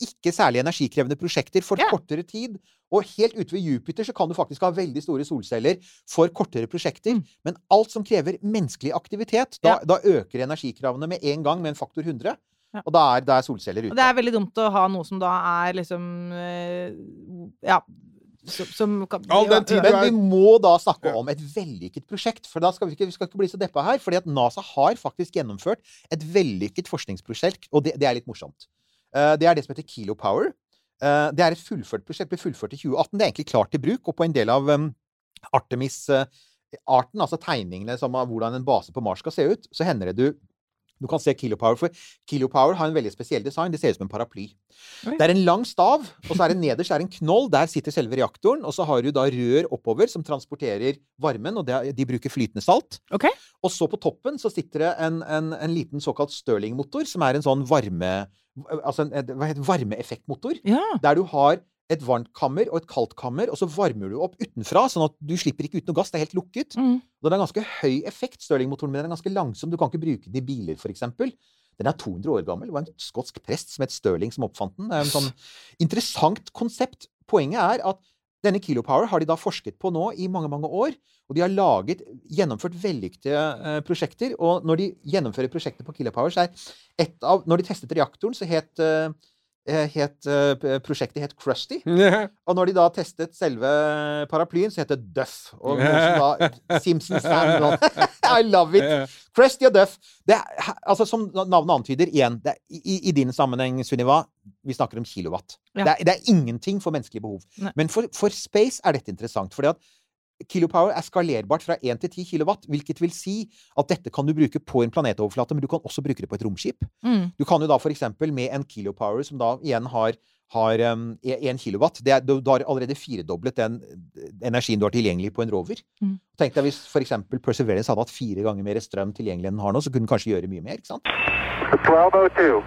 ikke særlig energikrevende prosjekter for Ja. kortere tid. Og helt ute ved Jupiter så kan du faktisk ha veldig store solceller for kortere prosjekter. Mm. Men alt som krever menneskelig aktivitet, da, Ja. da øker energikravene med en gang med en faktor 100. Ja. Og da er, da er solceller ute. Og det er veldig dumt å ha noe som da er liksom eh, Ja. Som, som kan, All den tid Men vi må da snakke om et vellykket prosjekt. For da skal vi ikke, vi skal ikke bli så deppa her. fordi at NASA har faktisk gjennomført et vellykket forskningsprosjekt, og det, det er litt morsomt. Eh, det er det som heter Kilo Power. Eh, det er et fullført prosjekt, ble fullført i 2018. Det er egentlig klart til bruk, og på en del av um, Artemis-arten, altså tegningene som av hvordan en base på Mars skal se ut, så hender det du du kan se Kilopower, for Kilopower har en veldig spesiell design. Det ser ut som en paraply. Oi. Det er en lang stav, og så er det nederst er en knoll. Der sitter selve reaktoren. Og så har du da rør oppover som transporterer varmen, og de bruker flytende salt. Okay. Og så på toppen så sitter det en, en, en liten såkalt Stirling-motor, som er en sånn varme... Altså en, hva heter varmeeffektmotor. Ja. Der du har et varmt kammer og et kaldt kammer, og så varmer du opp utenfra, sånn at du slipper ikke ut noe gass. Det er helt lukket. Mm. Den har ganske høy effekt, Stirling-motoren, men den er ganske langsom. Du kan ikke bruke den i biler, f.eks. Den er 200 år gammel. Det var en skotsk prest som het Stirling som oppfant den. Det er en sånn interessant konsept. Poenget er at Denne kilopower har de da forsket på nå i mange, mange år. Og de har laget, gjennomført vellykkede eh, prosjekter. Og når de gjennomfører prosjekter på kilopower, så er et av Når de testet reaktoren, så het, eh, het eh, prosjektet het Krusty. Og når de da testet selve paraplyen, så het det Duff. Og da Simpsons-fan. I love it! Krusty og Duff. Det er, altså, som navnet antyder, igjen det er, i, I din sammenheng, Sunniva, vi snakker om kilowatt. Ja. Det, er, det er ingenting for menneskelige behov. Nei. Men for, for space er dette interessant. fordi at kilopower er skalerbart fra 1 til 10 kilowatt, hvilket vil si at dette kan du bruke på en planetoverflate, men du kan også bruke det på et romskip. Mm. Du kan jo da for eksempel med en kilopower som da igjen har har um, 1 kilowatt. Det er, du, du har allerede firedoblet den energien du har tilgjengelig på en rover. Mm. Tenk deg hvis for eksempel Perseverance hadde hatt fire ganger mer strøm tilgjengelig enn den har nå, så kunne den kanskje gjøre mye mer. ikke sant? 1202.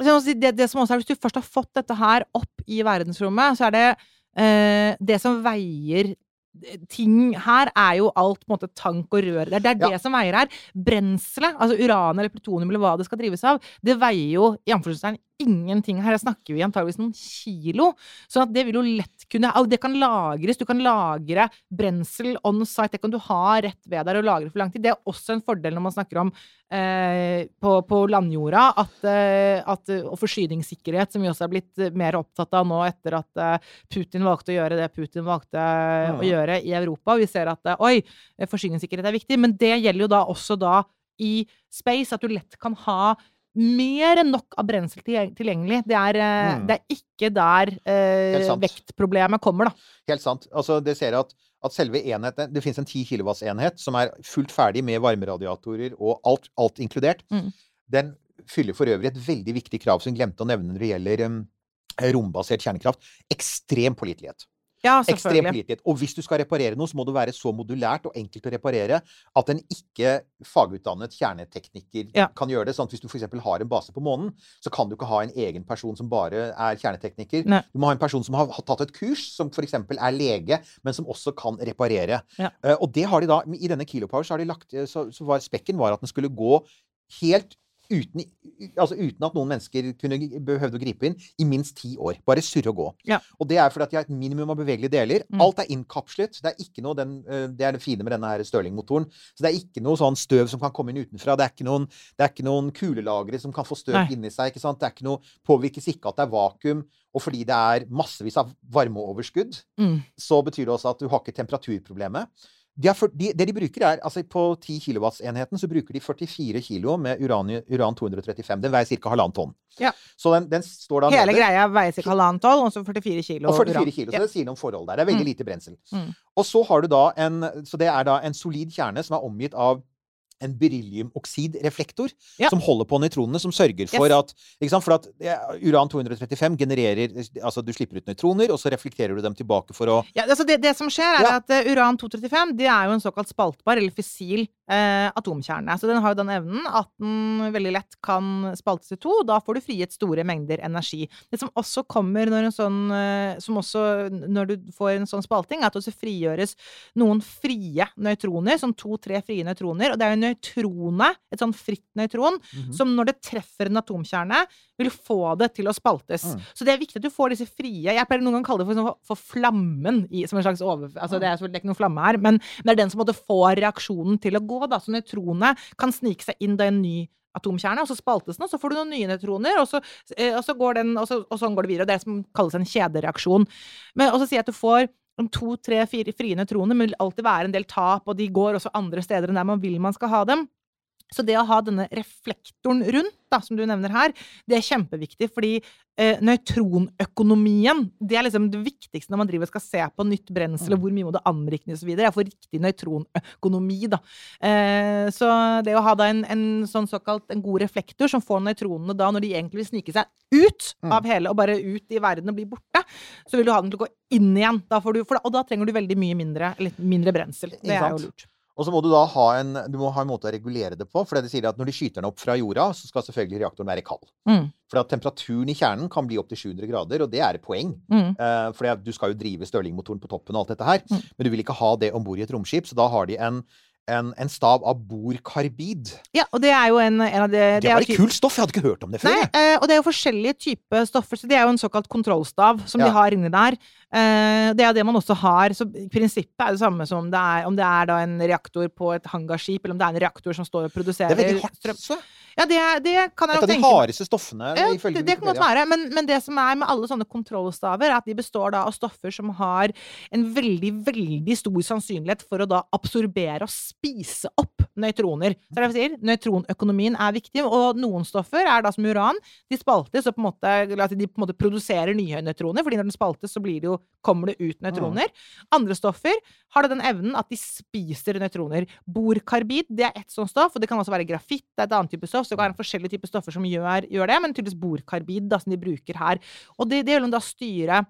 Så jeg må si, det, det som også er, Hvis du først har fått dette her opp i verdensrommet, så er det Det som veier ting her, er jo alt på en måte tank og rør. Det er, det, Ja. som veier her. Brenselet, altså uran eller plutonium eller hva det skal drives av, det veier jo i ingenting. Her snakker vi antageligvis noen kilo. Så det vil jo lett kunne Det kan lagres. Du kan lagre brensel on site. Det kan du ha rett ved deg og lagre for lang tid. Det er også en fordel når man snakker om eh, på, på landjorda at, eh, at, og forsyningssikkerhet, som vi også er blitt eh, mer opptatt av nå etter at eh, Putin valgte å gjøre det Putin valgte ja. å gjøre i Europa. Vi ser at eh, oi, eh, forsyningssikkerhet er viktig, men det gjelder jo da også da i space, at du lett kan ha mer enn nok av brensel tilgjengelig. Det er, eh, Mm. det er ikke der eh, vektproblemet kommer, da. Helt sant. Altså, det ser at, at selve enheten Det finnes en 10 kW-enhet som er fullt ferdig med varmeradiatorer og alt, alt inkludert. Mm. Den fyller for øvrig et veldig viktig krav som vi glemte å nevne når det gjelder um, rombasert kjernekraft. Ekstrem pålitelighet. Ja, Ekstremt lite. Og hvis du skal reparere noe, så må det være så modulært og enkelt å reparere at en ikke fagutdannet kjernetekniker Ja. kan gjøre det. Sånn at hvis du f.eks. har en base på månen, så kan du ikke ha en egen person som bare er kjernetekniker. Nei. Du må ha en person som har tatt et kurs, som f.eks. er lege, men som også kan reparere. Ja. Uh, og det har de da I denne Kilopower så har de lagt eh, så, så var spekken var at den skulle gå helt uten, altså uten at noen mennesker kunne behøvde å gripe inn, i minst ti år. Bare surre og gå. Ja. Og det er fordi at de har et minimum av bevegelige deler. Mm. Alt er innkapslet. Det er ikke noe den, eh, det er det fine med denne Stirling-motoren. Så det er ikke noe sånn støv som kan komme inn utenfra. Det er ikke noen, det ikke noen kulelagre som kan få støv Nei. inni seg. ikke sant? Det er ikke noe, påvirkes ikke at det er vakuum. Og fordi det er massevis av varmeoverskudd, Mm. så betyr det også at du har ikke temperaturproblemet. De fyr- de, det de bruker er, altså På 10 kW-enheten så bruker de 44 kilo med uran, uran 235. Den veier ca. halvannet tonn. Ja. Så den, den står da Hele nede. greia veier ca. halvannet tonn, og så 44 kilo Og 44 kilo, så det sier noe om forhold der. Det er veldig Mm. lite brensel. Mm. Og så har du da en Så det er da en solid kjerne som er omgitt av en berylliumoksidreflektor Ja. som holder på nøytronene, som sørger for Yes. at? For at ja, uran 235 genererer Altså, du slipper ut nøytroner, og så reflekterer du dem tilbake for å Ja, altså det, det som skjer, er Ja. at uh, uran-235 det er jo en såkalt spaltbar, eller fissil, uh, atomkjerne. Så den har jo den evnen at den veldig lett kan spaltes i to. Da får du frigitt store mengder energi. Det som også kommer når en sånn uh, Som også når du får en sånn spalting, er at det også frigjøres noen frie nøytroner, sånn to-tre frie nøytroner. Og det er jo nøytronet, et sånn fritt nøytron, Mhm. som når det treffer en atomkjerne, vil få det til å spaltes. Mm. Så det er viktig at du får disse frie Jeg pleier noen ganger å kalle det for, sånn- for flammen i, som en slags over... Altså det er selvfølgelig ikke noen flamme her, men det er den som måtte få reaksjonen til å gå, da. Så nøytronet kan snike seg inn da en ny atomkjerne, og så spaltes den, og så får du noen nye nøytroner, og så, eh, og så går den, og, så, og sånn går det videre. Det er det som kalles en kjedereaksjon. Men også si at du får om to, tre, fire friende troende, men det vil alltid være en del tap, og de går også andre steder enn der man vil man skal ha dem. Så det å ha denne reflektoren rundt, da, som du nevner her, det er kjempeviktig, fordi eh, nøytronøkonomien det er liksom det viktigste når man driver og skal se på nytt brensel, og hvor mye må det anrikne osv. Jeg får riktig nøytronøkonomi, da. Eh, så det å ha da en, en sånn såkalt en god reflektor som får nøytronene da, når de egentlig vil snike seg ut Mm. av hele, og bare ut i verden og bli borte, så vil du ha den til å gå inn igjen. Da får du, da, og da trenger du veldig mye mindre, mindre brensel. Det er jo lurt. Og så må du da ha en, du må ha en måte å regulere det på. For det sier at når de skyter den opp fra jorda, så skal selvfølgelig reaktoren være kald. Mm. For at temperaturen i kjernen kan bli opptil 700 grader, og det er et poeng. Mm. Eh, for du skal jo drive Stirling-motoren på toppen og alt dette her. Mm. Men du vil ikke ha det om bord i et romskip, så da har de en, en, en stav av borkarbid. Ja, og det er jo en, en av de Det er var et kult stoff! Jeg hadde ikke hørt om det før. Nei, eh, og det er jo forskjellige typer stoffer, så det er jo en såkalt kontrollstav som Ja. de har inni der. Eh, det er det man også har, så prinsippet er det samme som om det er, om det er en reaktor på et hangarskip, eller om det er en reaktor som står og produserer Det er veldig hardt. Så. Ja, det, det kan jeg Et av de hardeste stoffene. Ja, ifølge det, det kan godt være, men, men det som er med alle sånne kontrollstaver, er at de består da av stoffer som har en veldig, veldig stor sannsynlighet for å da absorbere og spise opp nøytroner. Så det er det jeg sier, nøytronøkonomien er viktig, og noen stoffer er da som uran. De spaltes og på en måte, de på en måte produserer nye nøytroner, fordi når den spaltes, så det jo, kommer det ut nøytroner. Andre stoffer har da den evnen at de spiser nøytroner. Borkarbid, det er ett sånt stoff, og det kan også være grafitt, det er et annet type stoff, så det kan være forskjellige typer stoffer som gjør, gjør det, men tydeligvis borkarbid, da, som de bruker her. Og det, det vil de da styre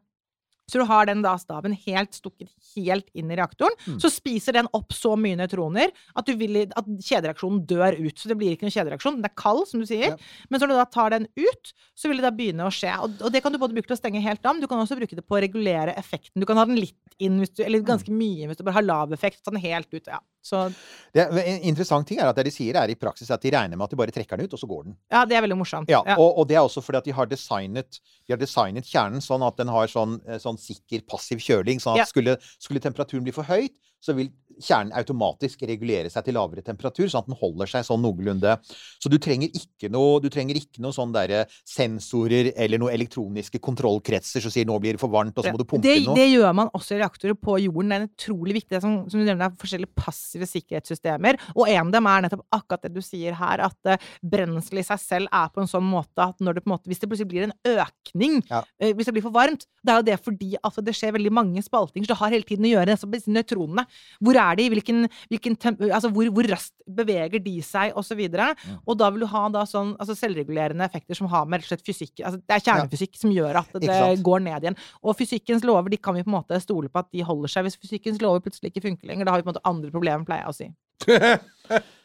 så du har den da staven helt stukket helt inn i reaktoren. Mm. Så spiser den opp så mye nøytroner at, du vil, at kjedereaksjonen dør ut. Så det blir ikke noen kjedereaksjon. Den er kald, som du sier. Ja. Men når du da tar den ut, så vil det da begynne å skje. Og, og det kan du både bruke til å stenge helt av, men du kan også bruke det på å regulere effekten. Du kan ha den litt inn, du, eller ganske mye hvis du bare har lav effekt. Sånn helt ut. Ja. Så Det, en interessant ting er at det de sier, er i praksis at de regner med at de bare trekker den ut, og så går den. ja, det er veldig morsomt. Ja, Og, og det er også fordi at de har designet, de har designet kjernen sånn at den har sånn, eh, sånn sikker passiv kjøling. Sånn at Ja. skulle, skulle temperaturen bli for høyt, så vil kjernen automatisk regulere seg til lavere temperatur, sånn at den holder seg sånn noenlunde. Så du trenger ikke noe, noe sånn derre sensorer eller noen elektroniske kontrollkretser som sier 'nå blir det for varmt', og så må du pumpe det, noe. det gjør man også i reaktorer på jorden. Det er en utrolig viktig det som, som du nevner, er forskjellige passive sikkerhetssystemer. Og en av dem er nettopp akkurat det du sier her, at uh, brensel i seg selv er på en sånn måte at når det på en måte, hvis det plutselig blir en økning, Ja. eh, hvis det blir for varmt, det er jo det fordi at det skjer veldig mange spaltinger, så det har hele tiden å gjøre med nøytronene. Hvor er de? Hvilken, hvilken altså hvor, hvor raskt beveger de seg, osv. Og, så og da vil du ha da sånn altså selvregulerende effekter som har med rett og slett fysikk altså Det er kjernefysikk som gjør at det går ned igjen. Og fysikkens lover de kan vi på en måte stole på at de holder seg. Hvis fysikkens lover plutselig ikke funker lenger, da har vi på en måte andre problemer, pleier jeg å si.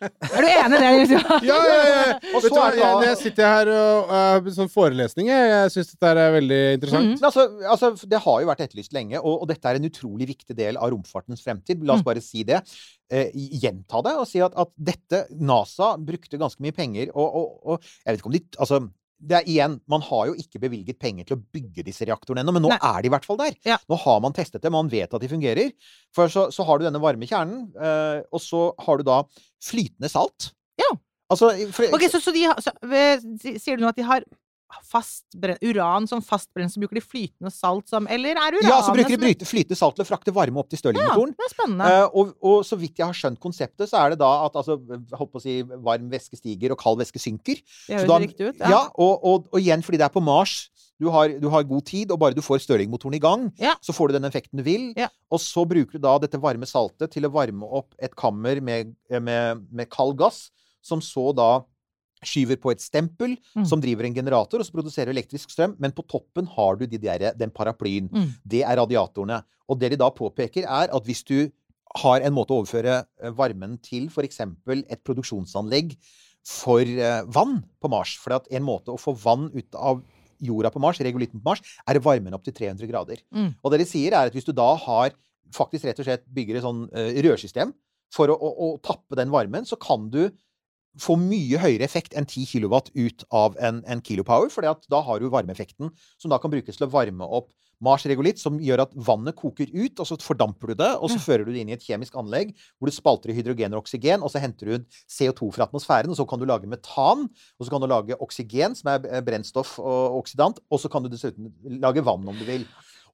er du enig i det? Liksom? Ja, ja, ja. Og Vet du hva, jeg, jeg sitter her og uh, sånn forelesning, jeg, jeg syns dette er veldig interessant. Mm. Altså, altså, det har jo vært etterlyst lenge, og, og dette er en utrolig viktig del av romfartens fremtid. La oss Mm. bare si det. Eh, gjenta det og si at, at dette NASA brukte ganske mye penger, og, og, og jeg vet ikke om de Altså, det er igjen, man har jo ikke bevilget penger til å bygge disse reaktorene ennå, men nå Nei. er de i hvert fall der. Ja. Nå har man testet dem, man vet at de fungerer. For så, så har du denne varme kjernen, øh, og så har du da flytende salt. Ja. Altså, for, Ok, så, så de så, eh, Sier du nå at de har uran som fast brensel? Bruker de flytende salt som Eller er uranet ja, så bruker de flytende salt til å frakte varme opp til Ja, Stirling-motoren. det er spennende. Eh, og, og så vidt jeg har skjønt konseptet, så er det da at altså, holdt på å si, varm væske stiger og kald væske synker. det høres riktig ut. Ja, og, og, og igjen fordi det er på Mars. Du har, du har god tid, og bare du får Stirling-motoren i gang, Ja. så får du den effekten du vil. Ja. Og så bruker du da dette varme saltet til å varme opp et kammer med, med, med kald gass, som så da skyver på et stempel Mm. som driver en generator, og så produserer elektrisk strøm. Men på toppen har du de der, den paraplyen. Mm. Det er radiatorene. Og det de da påpeker, er at hvis du har en måte å overføre eh, varmen til f.eks. et produksjonsanlegg for eh, vann på Mars For at en måte å få vann ut av jorda på Mars, regolitten på Mars, er å varme den opp til 300 grader. Mm. Og det de sier, er at hvis du da har faktisk rett og slett bygger et sånn eh, rørsystem for å, å, å tappe den varmen, så kan du få mye høyere effekt enn 10 kW ut av en, en kilopower, for da har du varmeeffekten som da kan brukes til å varme opp Mars regolitt, som gjør at vannet koker ut, og så fordamper du det, og så fører du det inn i et kjemisk anlegg hvor du spalter i hydrogen og oksygen, og så henter du ut CO2 fra atmosfæren, og så kan du lage metan, og så kan du lage oksygen, som er brennstoff og oksidant, og så kan du dessuten lage vann om du vil.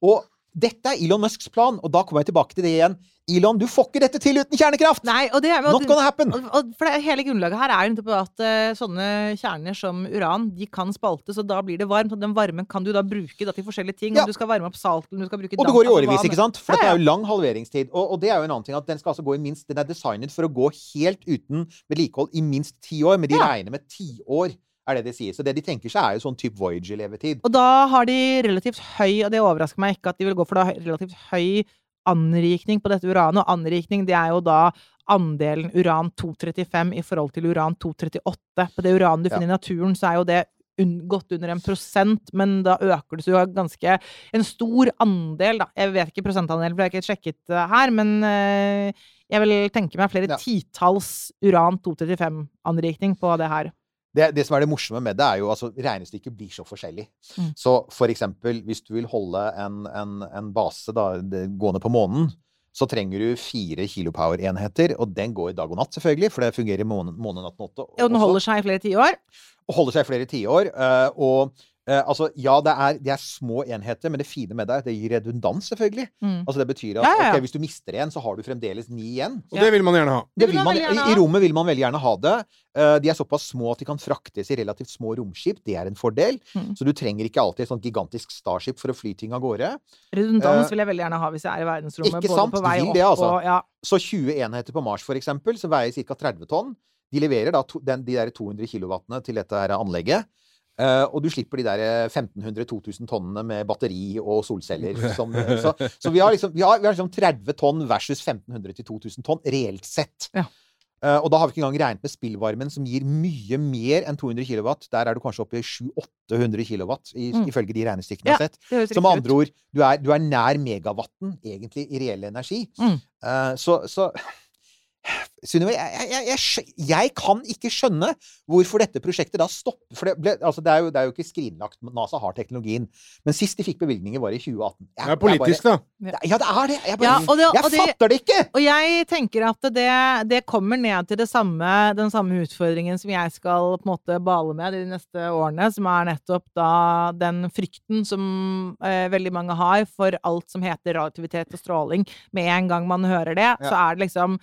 Og dette er Elon Musks plan, og da kommer jeg tilbake til det igjen. Elon, du får ikke dette til uten kjernekraft! Nei, og det er Not gonna happen! For det, hele grunnlaget her er jo nettopp at uh, sånne kjerner som uran, de kan spaltes, og da blir det varmt. Og den varmen kan du da bruke da, til forskjellige ting. Ja. Om du skal varme opp salt, eller du skal bruke Og det går i årevis, ikke sant? For Ja, dette er jo lang halveringstid. Og, og det er jo en annen ting at den skal altså gå i minst Den er designet for å gå helt uten vedlikehold i minst ti år, men de Ja. regner med tiår, er det de sier. Så det de tenker seg, er jo sånn type Voyager-levetid. Og da har de relativt høy, og det overrasker meg ikke at de vil gå for da, relativt høy anrikning på dette uranet. Og anrikning, det er jo da andelen uran-235 i forhold til uran-238. På det uranet du Ja. finner i naturen, så er jo det godt under en prosent, men da øker det så jo ganske en stor andel, da. Jeg vet ikke prosentandelen, for jeg har ikke sjekket det her, men eh, jeg vil tenke meg flere Ja. titalls uran-235-anrikning på det her. Det, det som er det morsomme med det, er jo altså regnestykket blir så forskjellig. Mm. Så for eksempel, hvis du vil holde en, en, en base da, det- gående på månen, så trenger du fire kilopower-enheter, og den går dag og natt, selvfølgelig, for det fungerer måne, måne, natt, natt Og den holder seg i flere tiår. og holder seg i flere tiår. eh, og eh, altså, ja, det er, det er små enheter, men det fine med det er at det gir redundans, selvfølgelig. Mm. Altså, det betyr at Ja, ja, ja. Okay, hvis du mister en, så har du fremdeles ni igjen. Og det vil man gjerne ha. Det vil vil man man, I rommet vil man veldig gjerne ha det. Eh, De er såpass små at de kan fraktes i relativt små romskip. Det er en fordel. Mm. Så du trenger ikke alltid et sånt gigantisk Starship for å fly ting av gårde. Redundans Eh, vil jeg veldig gjerne ha hvis jeg er i verdensrommet. ikke både på vei vil opp det, altså. og ja. Så 20 enheter på Mars, for eksempel, som veier ca. 30 tonn, de leverer da to, den, de der 200 kilowattene til dette her anlegget. Eh, og du slipper de der 1500-2000 tonnene med batteri og solceller. Som, så så vi, har liksom, vi, har, vi har liksom 30 tonn versus 1500-2000 tonn, reelt sett. Ja. Eh, og da har vi ikke engang regnet med spillvarmen, som gir mye mer enn 200 kW. Der er du kanskje oppe i 700-800 kW, Mm. ifølge de regnestykkene jeg Ja, har sett. Det Så med andre ord, du er, du er nær megawatten, egentlig, i reell energi. Mm. Eh, så så Synnøve, jeg, jeg, jeg, jeg, kan ikke skjønne hvorfor dette prosjektet da stopper. For det, ble, altså det, er jo, det er jo ikke skrinlagt. NASA har teknologien. Men sist de fikk bevilgninger, var i 2018. Jeg- Det er politisk, da. jeg ja, det er det! Jeg, bare, Ja, og det- fatter det ikke! Og jeg tenker at det, det kommer ned til det samme, den samme utfordringen som jeg skal på en måte bale med de neste årene, som er nettopp da den frykten som eh, veldig mange har for alt som heter radioaktivitet og stråling. Med en gang man hører det, så er det liksom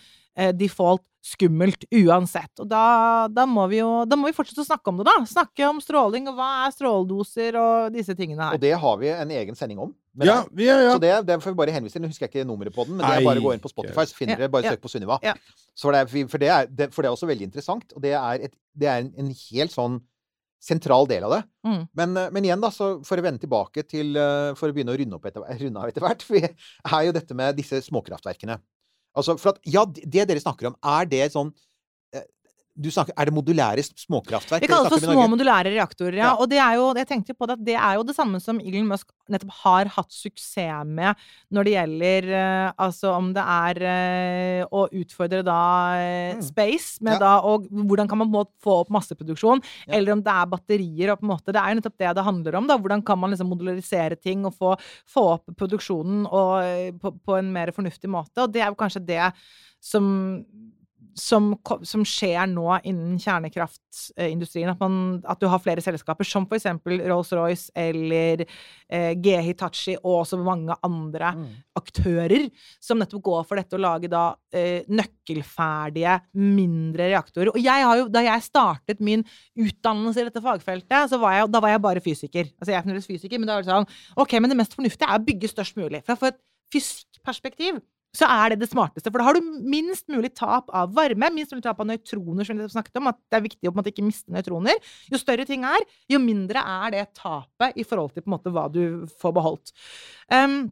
default skummelt uansett. Og da, da må vi jo da må vi fortsette å snakke om det, da. Snakke om stråling, og hva er stråledoser, og disse tingene her. Og det har vi en egen sending om. Ja, vi, ja, ja. Så det, det får vi bare henvise til. Nå husker jeg ikke nummeret på den, men det er bare å gå inn på Spotify, så finner Ja, dere bare ja. søk på Sunniva. Ja. Så for det, er- for, det er, det, for det er også veldig interessant, og det er, et, det er en, en helt sånn sentral del av det. Mm. Men, eh, men igjen, da, så for å vende tilbake til eh, For å begynne å runde, opp etter, runde av etter hvert, for er jo dette med disse småkraftverkene. Altså, for at, ja, det dere snakker om, er det sånn eh, du snakker, Er det modulære småkraftverk? Vi kaller det for små modulære reaktorer, ja. Ja. Og det er jo, jeg tenkte på det, at det er jo det samme som Elon Musk nettopp har hatt suksess med når det gjelder eh, Altså om det er eh, å utfordre da eh, Mm. space, med Ja. da og hvordan kan man på en måte få opp masseproduksjon, Ja. eller om det er batterier og på en måte Det er jo nettopp det det handler om, da. Hvordan kan man liksom modularisere ting og få, få opp produksjonen og, på, på en mer fornuftig måte. Og det er jo kanskje det som som, som skjer nå innen kjernekraftindustrien. At, man, at du har flere selskaper, som eksempel Rolls-Royce eller eh, GE Hitachi og også mange andre Mm. aktører, som nettopp går for dette å lage da eh, nøkkelferdige, mindre reaktorer. Og jeg har jo, da jeg startet min utdannelse i dette fagfeltet, så var jeg, da var jeg bare fysiker. Altså jeg er fremdeles fysiker, men da var det sånn OK, men det mest fornuftige er å bygge størst mulig. For for et fysikkperspektiv så er det det smarteste. For da har du minst mulig tap av varme, minst mulig tap av nøytroner, som vi snakket om. At det er viktig å måte ikke miste nøytroner. Jo større ting er, jo mindre er det tapet i forhold til måte hva du får beholdt. Um,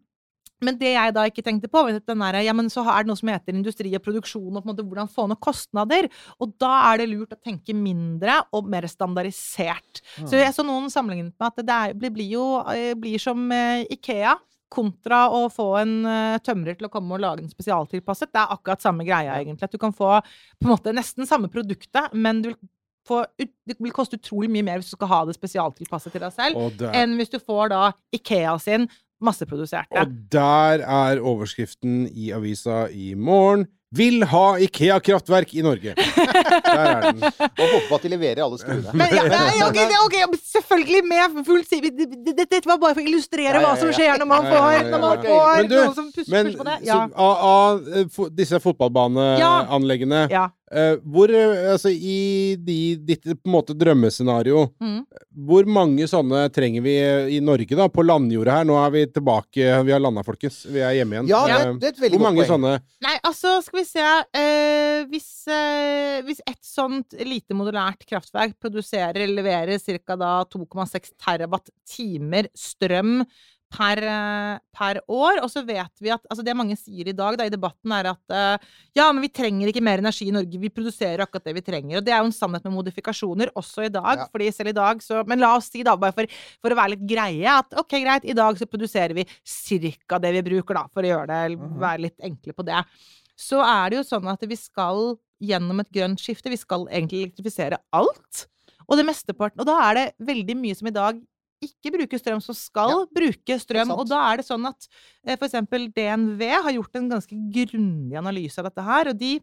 men det jeg da ikke tenkte på, var at den der, ja, men så er det noe som heter industri og produksjon, og på en måte hvordan få ned kostnader. Og da er det lurt å tenke mindre og mer standardisert. Så jeg så noen sammenlignet med at det er, blir, blir jo eh, blir som eh, Ikea. Kontra å få en eh, tømrer til å komme og lage en spesialtilpasset. Det er akkurat samme greia, egentlig. At du kan få på en måte nesten samme produktet, men du vil få, det vil koste utrolig mye mer hvis du skal ha det spesialtilpasset til deg selv, enn hvis du får da Ikea sin masseproduserte. og der er overskriften i avisa i morgen. Vil ha Ikea-kraftverk i Norge. Der er den. Og håpe at de leverer alle skruene. Men, ja, okay, ok, det, ok, ja, men selvfølgelig med full det- Dette var bare for å illustrere Ja, ja, hva som skjer når man får, når man får Men du, noen som pusser, Men på det. så, Ja. av, av eh, disse fotballbaneanleggene eh, Hvor, eh, altså i de, ditt på en måte drømmescenario Mm. Hvor mange sånne trenger vi eh, i Norge, da? På landjordet her. Nå er vi tilbake. Vi har landa, folkens. Vi er hjemme igjen. Ja, det, er- det er et veldig Hvor mange godt poeng. sånne Nei, altså, skal vi se uh, hvis, uh, hvis et sånt lite modulært kraftverk produserer eller leverer ca. 2,6 terawatt timer strøm per, eh, per år. Og så vet vi at altså Det mange sier i dag da, i debatten, er at uh, ja, men vi trenger ikke mer energi i Norge. Vi produserer akkurat det vi trenger. Og det er jo en sannhet med modifikasjoner også i dag. Ja. fordi selv i dag så Men la oss si, da, bare for, for å være litt greie, at ok, greit, i dag så produserer vi cirka det vi bruker, da, for å gjøre det, Mhm. være litt enkle på det. Så er det jo sånn at vi skal gjennom et grønt skifte. Vi skal egentlig elektrifisere alt. Og det mesteparten Og da er det veldig mye som i dag ikke bruke strøm, som skal bruke strøm. Og da er det sånn at eh, for eksempel DNV har gjort en ganske grundig analyse av dette her, og de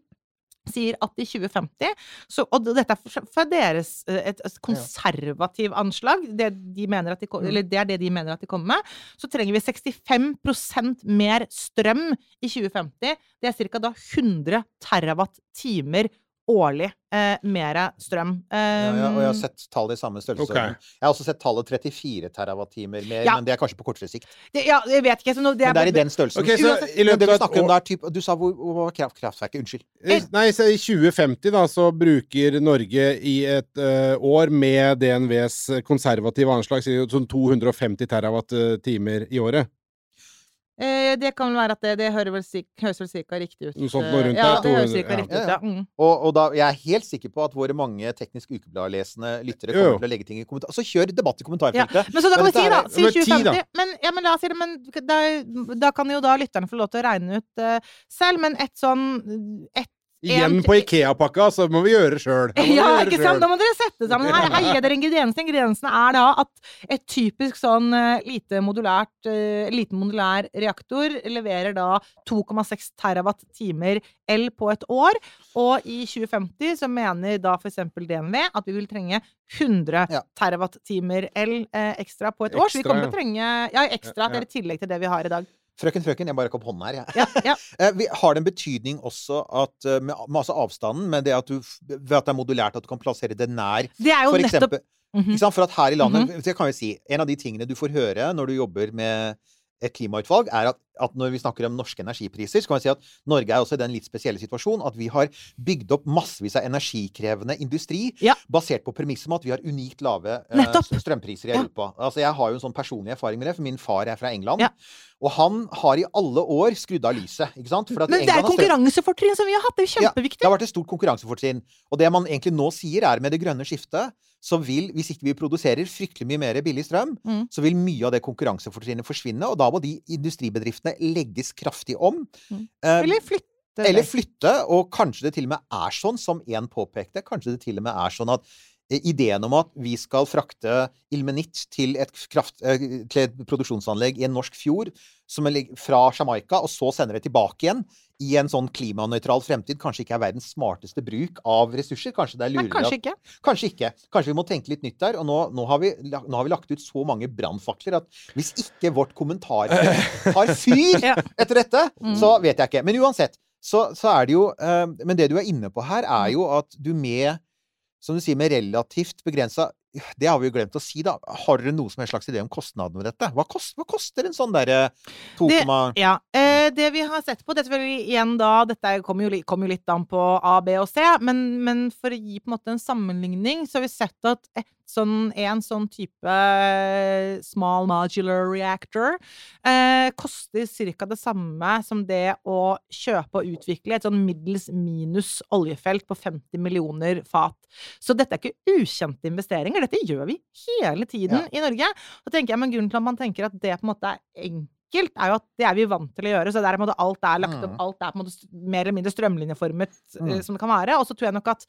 sier at i 2050 så, Og dette er fra- fra deres eh, et, et konservativ anslag, det, de de, Mm. eller det er det de mener at de kommer med, så trenger vi 65% mer strøm i 2050. Det er ca. da 100 terawatt-timer årlig eh, mer strøm. Ja, ja, og jeg har Um, sett tallet i samme størrelsesorden. Okay. Jeg har også sett tallet 34 terawattimer mer, Ja. men det er kanskje på kortere sikt. det, ja, jeg vet ikke. Så nå, det Men det er i den størrelsen. Okay, så i løpet, det vi snakker om år- er typ, Du sa hvor, hvor var kraft, kraftverket? Unnskyld. Eh, Nei, så i 2050 da, så bruker Norge i et uh, år med DNVs konservative anslag sånn 250 terawatt-timer i året. Eh, det kan vel være at det, det hører vel sik- høres vel cirka riktig ut. Noe sånt eh, noe rundt ja, det høres 200, cirka ja. riktig ut, ja. Mm. Og, og da, jeg er helt sikker på at våre mange Teknisk Ukeblad-lesende lyttere kommer jo. kommer til å legge ting i kommentar. Så kjør debatt i Ja. kommentarfeltet. Men så da kan Men vi si, da, si men ti, da. 2050. Men, ja, men la oss si det, men da, da kan jo da lytterne få lov til å regne ut uh, selv. Men et sånn et, Igjen En- på Ikea-pakka, så må vi gjøre sjøl. Ja, ikke sant? Da må dere sette sammen. Her, her gir dere ingrediensene. Ingrediensene er da at et typisk sånn eh, lite modulært, uh, liten modulær reaktor leverer da 2,6 terawatt-timer el på et år. Og i 2050 så mener da eksempel DNV at vi vil trenge 100 Ja. terawatt-timer el eh, ekstra på et år. Så vi kommer til å trenge ja, ekstra. Ja, Det er i tillegg til det vi har i dag. Frøken, frøken, jeg bare rakk opp hånden her, jeg. Ja, ja. Eh, Har det en betydning også at eh, med, med altså avstanden, men det at du ved at det er modulært, at du kan plassere det nær Det er jo For nettopp eksempel, ikke sant? For at her i landet Det kan vi si. En av de tingene du får høre når du jobber med et klimautvalg, er at, at når vi snakker om norske energipriser, så kan vi si at Norge er også i den litt spesielle situasjonen at vi har bygd opp massevis av energikrevende industri Ja. basert på premisset om at vi har unikt lave uh, strømpriser i Ja. Europa. Altså, jeg har jo en sånn personlig erfaring med det, for min far er fra England. Ja. Og han har i alle år skrudd av lyset. ikke sant? Men det er England konkurransefortrinn som vi har hatt. Det er kjempeviktig. ja, kjempeviktig. det har vært et stort konkurransefortrinn. Og det man egentlig nå sier, er med det grønne skiftet, så vil, hvis ikke vi produserer fryktelig mye mer billig strøm, Mm. så vil mye av det konkurransefortrinnet forsvinne, og da må de industribedriftene legges kraftig om. Mm. Eh, Eller flytte. eller flytte, og kanskje det til og med er sånn, som én påpekte, kanskje det til og med er sånn at eh, ideen om at vi skal frakte ilmenitt til et, kraft, eh, til et produksjonsanlegg i en norsk fjord som er fra Jamaica, og så sender det tilbake igjen i en sånn klimanøytral fremtid, kanskje ikke er verdens smarteste bruk av ressurser. Kanskje det er Nei, lurere kanskje at ikke. Kanskje ikke. Kanskje vi må tenke litt nytt der. Og nå, nå, har, vi, nå har vi lagt ut så mange brannfakler at hvis ikke vårt kommentar har fyr etter dette, Mm. så vet jeg ikke. Men uansett, så, så er det jo eh, Men det du er inne på her, er jo at du med som du sier, med relativt begrensa Det har vi jo glemt å si, da. Har dere noe som helst slags idé om kostnadene ved dette? Hva, kost, hva koster en sånn derre 2, Det- Ja. Eh, det vi har sett på, det selvfølgelig igjen da Dette kommer jo, kom jo litt an på A, B og C, men, men for å gi på en måte en sammenligning, så har vi sett at et sånn, en sånn type eh, small modular reactor eh, koster ca. det samme som det å kjøpe og utvikle et sånn middels minus oljefelt på 50 millioner fat. Så dette er ikke ukjente investeringer. Dette gjør vi hele tiden i Norge. Så tenker jeg, men Grunnen til at man tenker at det på en måte er enkelt, er jo at det er vi vant til å gjøre. Så der er alt er lagt opp, Mm. alt er på en måte mer eller mindre strømlinjeformet eh, Mm. som det kan være. Og så tror jeg nok at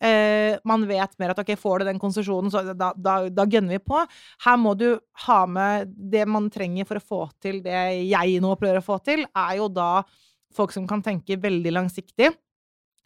eh, man vet mer at ok, får du den konsesjonen, så da, da, da gønner vi på. Her må du ha med det man trenger for å få til det jeg nå prøver å få til, er jo da folk som kan tenke veldig langsiktig.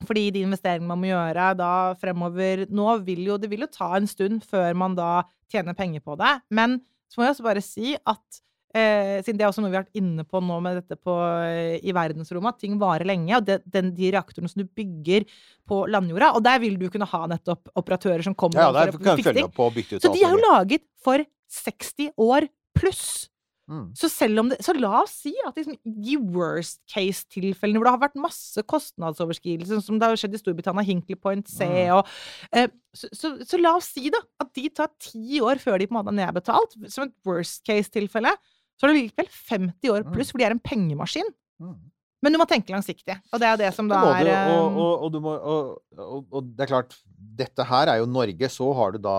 Fordi de investeringene man må gjøre da fremover nå, vil jo, det vil jo ta en stund før man da tjener penger på det. Men så må jeg også bare si at eh, siden det er også noe vi har vært inne på nå med dette på, eh, i verdensrommet, at ting varer lenge. Og det, den, de reaktorene som du bygger på landjorda, og der vil du kunne ha nettopp operatører som kommer Ja, for der å kan fikse ting. Så de er jo laget for 60 år pluss. Mm. Så selv om det, så la oss si at liksom, de worst case-tilfellene hvor det har vært masse kostnadsoverskridelser, som det har skjedd i Storbritannia, Hinkley Point C Mm. og eh, så, så, så la oss si da at de tar ti år før de på en måte er nedbetalt, som et worst case-tilfelle. Så er det likevel 50 år pluss, for de er en pengemaskin. Mm. Men du må tenke langsiktig, og det er det som da er du, eh, og, og, og, du må, og, og, og det er klart, dette her er jo Norge. Så har du da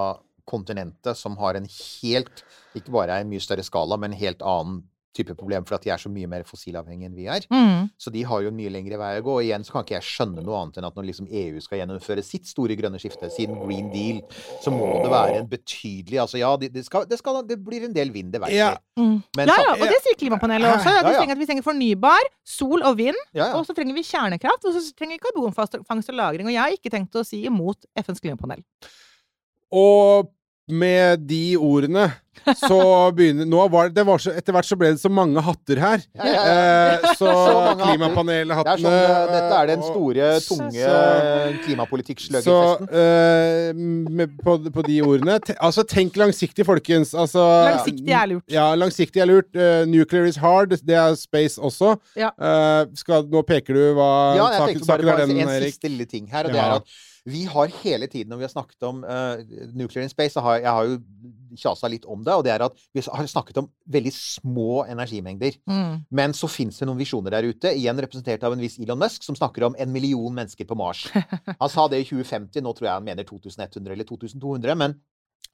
kontinentet som har en helt Ikke bare en mye større skala, men en helt annen type problem, for at de er så mye mer fossilavhengige enn vi er. mm. Så de har jo en mye lengre vei å gå. Og igjen så kan ikke jeg skjønne noe annet enn at når liksom EU skal gjennomføre sitt store grønne skifte, siden Green Deal, så må det være en betydelig Altså ja, det, det, skal, det, skal, det blir en del vind, det vet vi. Ja. Mm. Ja, ja, og det sier klimapanelet også. Ja, Vi trenger, at vi trenger fornybar, sol og vind, ja, ja. og så trenger vi kjernekraft, og så trenger vi karbonfangst og lagring. Og jeg har ikke tenkt å si imot FNs klimapanel. Og med de ordene så begynner Nå var det, det var så, Etter hvert så ble det så mange hatter her. Ja, ja, ja. Eh, så, Så klimapanelhattene. Det sånn, det- dette er den og- store, tunge Så- klimapolitikk-sløgerfesten. Så eh, på, på de ordene Altså, tenk langsiktig, folkens. Altså, Langsiktig er lurt. Ja, langsiktig er lurt. Eh, nuclear is hard. Det er space også. Ja. Eh, skal, nå peker du hva Ja, jeg saken, saken bare, er den, en Erik. siste lille ting her, og det Ja. er at vi har hele tiden når vi har snakket om uh, nuclear in space, har jeg har jo kjasa litt om det, og det er at vi har snakket om veldig små energimengder. Mm. Men så fins det noen visjoner der ute, igjen representert av en viss Elon Musk, som snakker om en million mennesker på Mars. Han sa det i 2050, nå tror jeg han mener 2100 eller 2200, men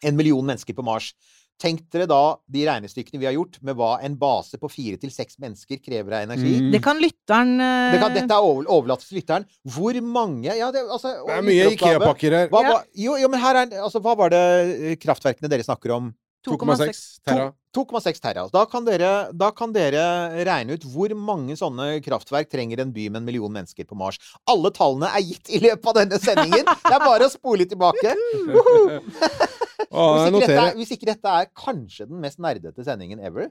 en million mennesker på Mars. Tenk dere da de regnestykkene vi har gjort med hva en base på fire til seks mennesker krever av energi. Mm. Det kan lytteren uh... Det kan, dette er over, overlatt til lytteren. Hvor mange ja, det, altså, Det er mye. Ikea-pakker her. Hva, Ja. hva, jo, jo, men her er altså, Hva var det eh, kraftverkene dere snakker om? 2,6 terra. 2,6 terra. Da kan, dere, da kan dere regne ut hvor mange sånne kraftverk trenger en by med en million mennesker på Mars. Alle tallene er gitt i løpet av denne sendingen. Det er bare å spole tilbake. Hvis ikke, dette er, hvis ikke dette er kanskje den mest nerdete sendingen ever.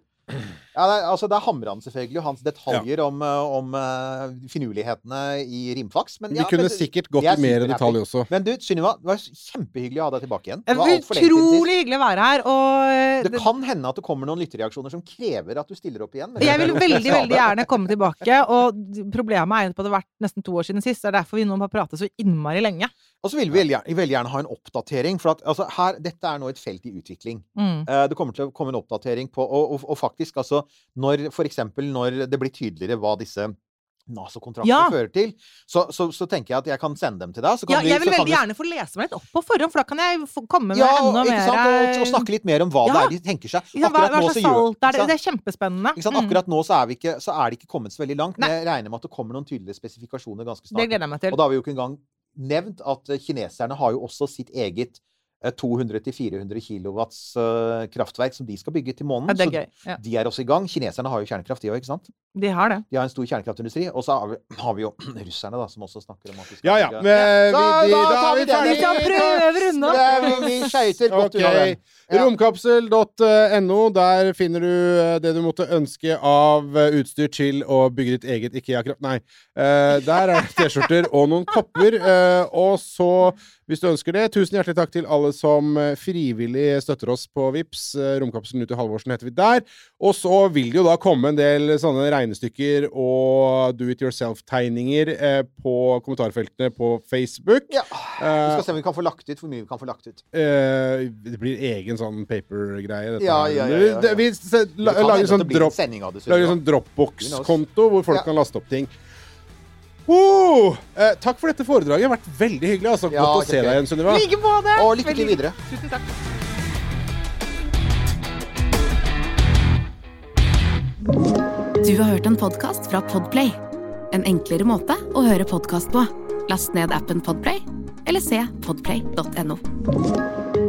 Ja, det altså, det er Hamran, selvfølgelig, og hans detaljer om, eh, om uh, finurlighetene i rimfaks. Men, Vi kunne men, sikkert gått i mer detaljer detalj også. Men du, Sunniva, det var kjempehyggelig å ha deg tilbake igjen. Det Det var er utrolig hyggelig å være her, og eh, Det kan hende at det kommer noen lytterreaksjoner som krever at du stiller opp igjen. jeg vil veldig veldig gjerne komme tilbake, og problemet er jo at det har vært nesten to år siden sist. Det er derfor vi nå har pratet så innmari lenge. Og så vil vi veldig gjerne, veldig gjerne ha en oppdatering. For at altså, her, dette er nå et felt i utvikling. Mm. Eh, det kommer til å komme en oppdatering på Og, og, og faktisk, altså når, eksempel når det blir tydeligere hva disse NASA-kontraktene Ja. fører til, så, så, så tenker jeg at jeg kan sende dem til deg. Så kan Ja, vi, jeg vil veldig vi- gjerne få lese meg litt opp på forhånd, for da kan jeg komme med ja, enda mer sant? Og, og snakke litt mer om hva Ja. det er de tenker seg. Akkurat Hva, hva nå så gjør- salt er det? Det er kjempespennende. Mm. Akkurat nå så er, vi ikke, så er det ikke kommet så veldig langt. Men jeg regner med at det kommer noen tydelige spesifikasjoner ganske Det snart. gleder jeg meg til. Og da har vi jo ikke engang nevnt at eh, kineserne har jo også sitt eget eh, 200-400 kilowatts eh, kraftverk som de skal bygge til månen. Ja, det er så gøy. Ja, de er også i gang. Kineserne har jo kjernekraft, de òg, ikke sant? de har det. De har en stor kjernekraftindustri. Og så har vi, har vi jo russerne, da, som også snakker om at de skal Ja ja. bygge- Men, Så, vi, de, da da tar vi ferdig. Vi skal prøve opp. Vi skøyter godt unna den. Ja. Romkapsel.no. Der finner du eh, det du måtte ønske av eh, utstyr til å bygge ditt eget Ikea-kraft... Nei. Eh, der er det T-skjorter og noen kopper. eh, og så, hvis du ønsker det, tusen hjertelig takk til alle som eh, frivillig støtter oss på Vips. Eh, Romkapselen ut i Halvorsen heter vi der. Og så vil det jo da komme en del sånne regnestykker og do it yourself-tegninger eh, på kommentarfeltene på Facebook. Ja. Vi skal se om vi kan få lagt ut hvor mye vi kan få lagt ut. Det blir egen sånn paper-greie. Ja, ja, ja, ja. Vi lager sånn en sånn Dropbox-konto hvor folk kan laste opp ting. Oh, eh, takk for dette foredraget. Det har vært veldig hyggelig. Altså. Ja, Godt å se deg igjen, Sunniva. Like måte. Og lykke til videre. Tusen takk. Du har hørt en podkast fra Podplay. En enklere måte å høre podkast på. Last ned appen Podplay, eller se podplay.no.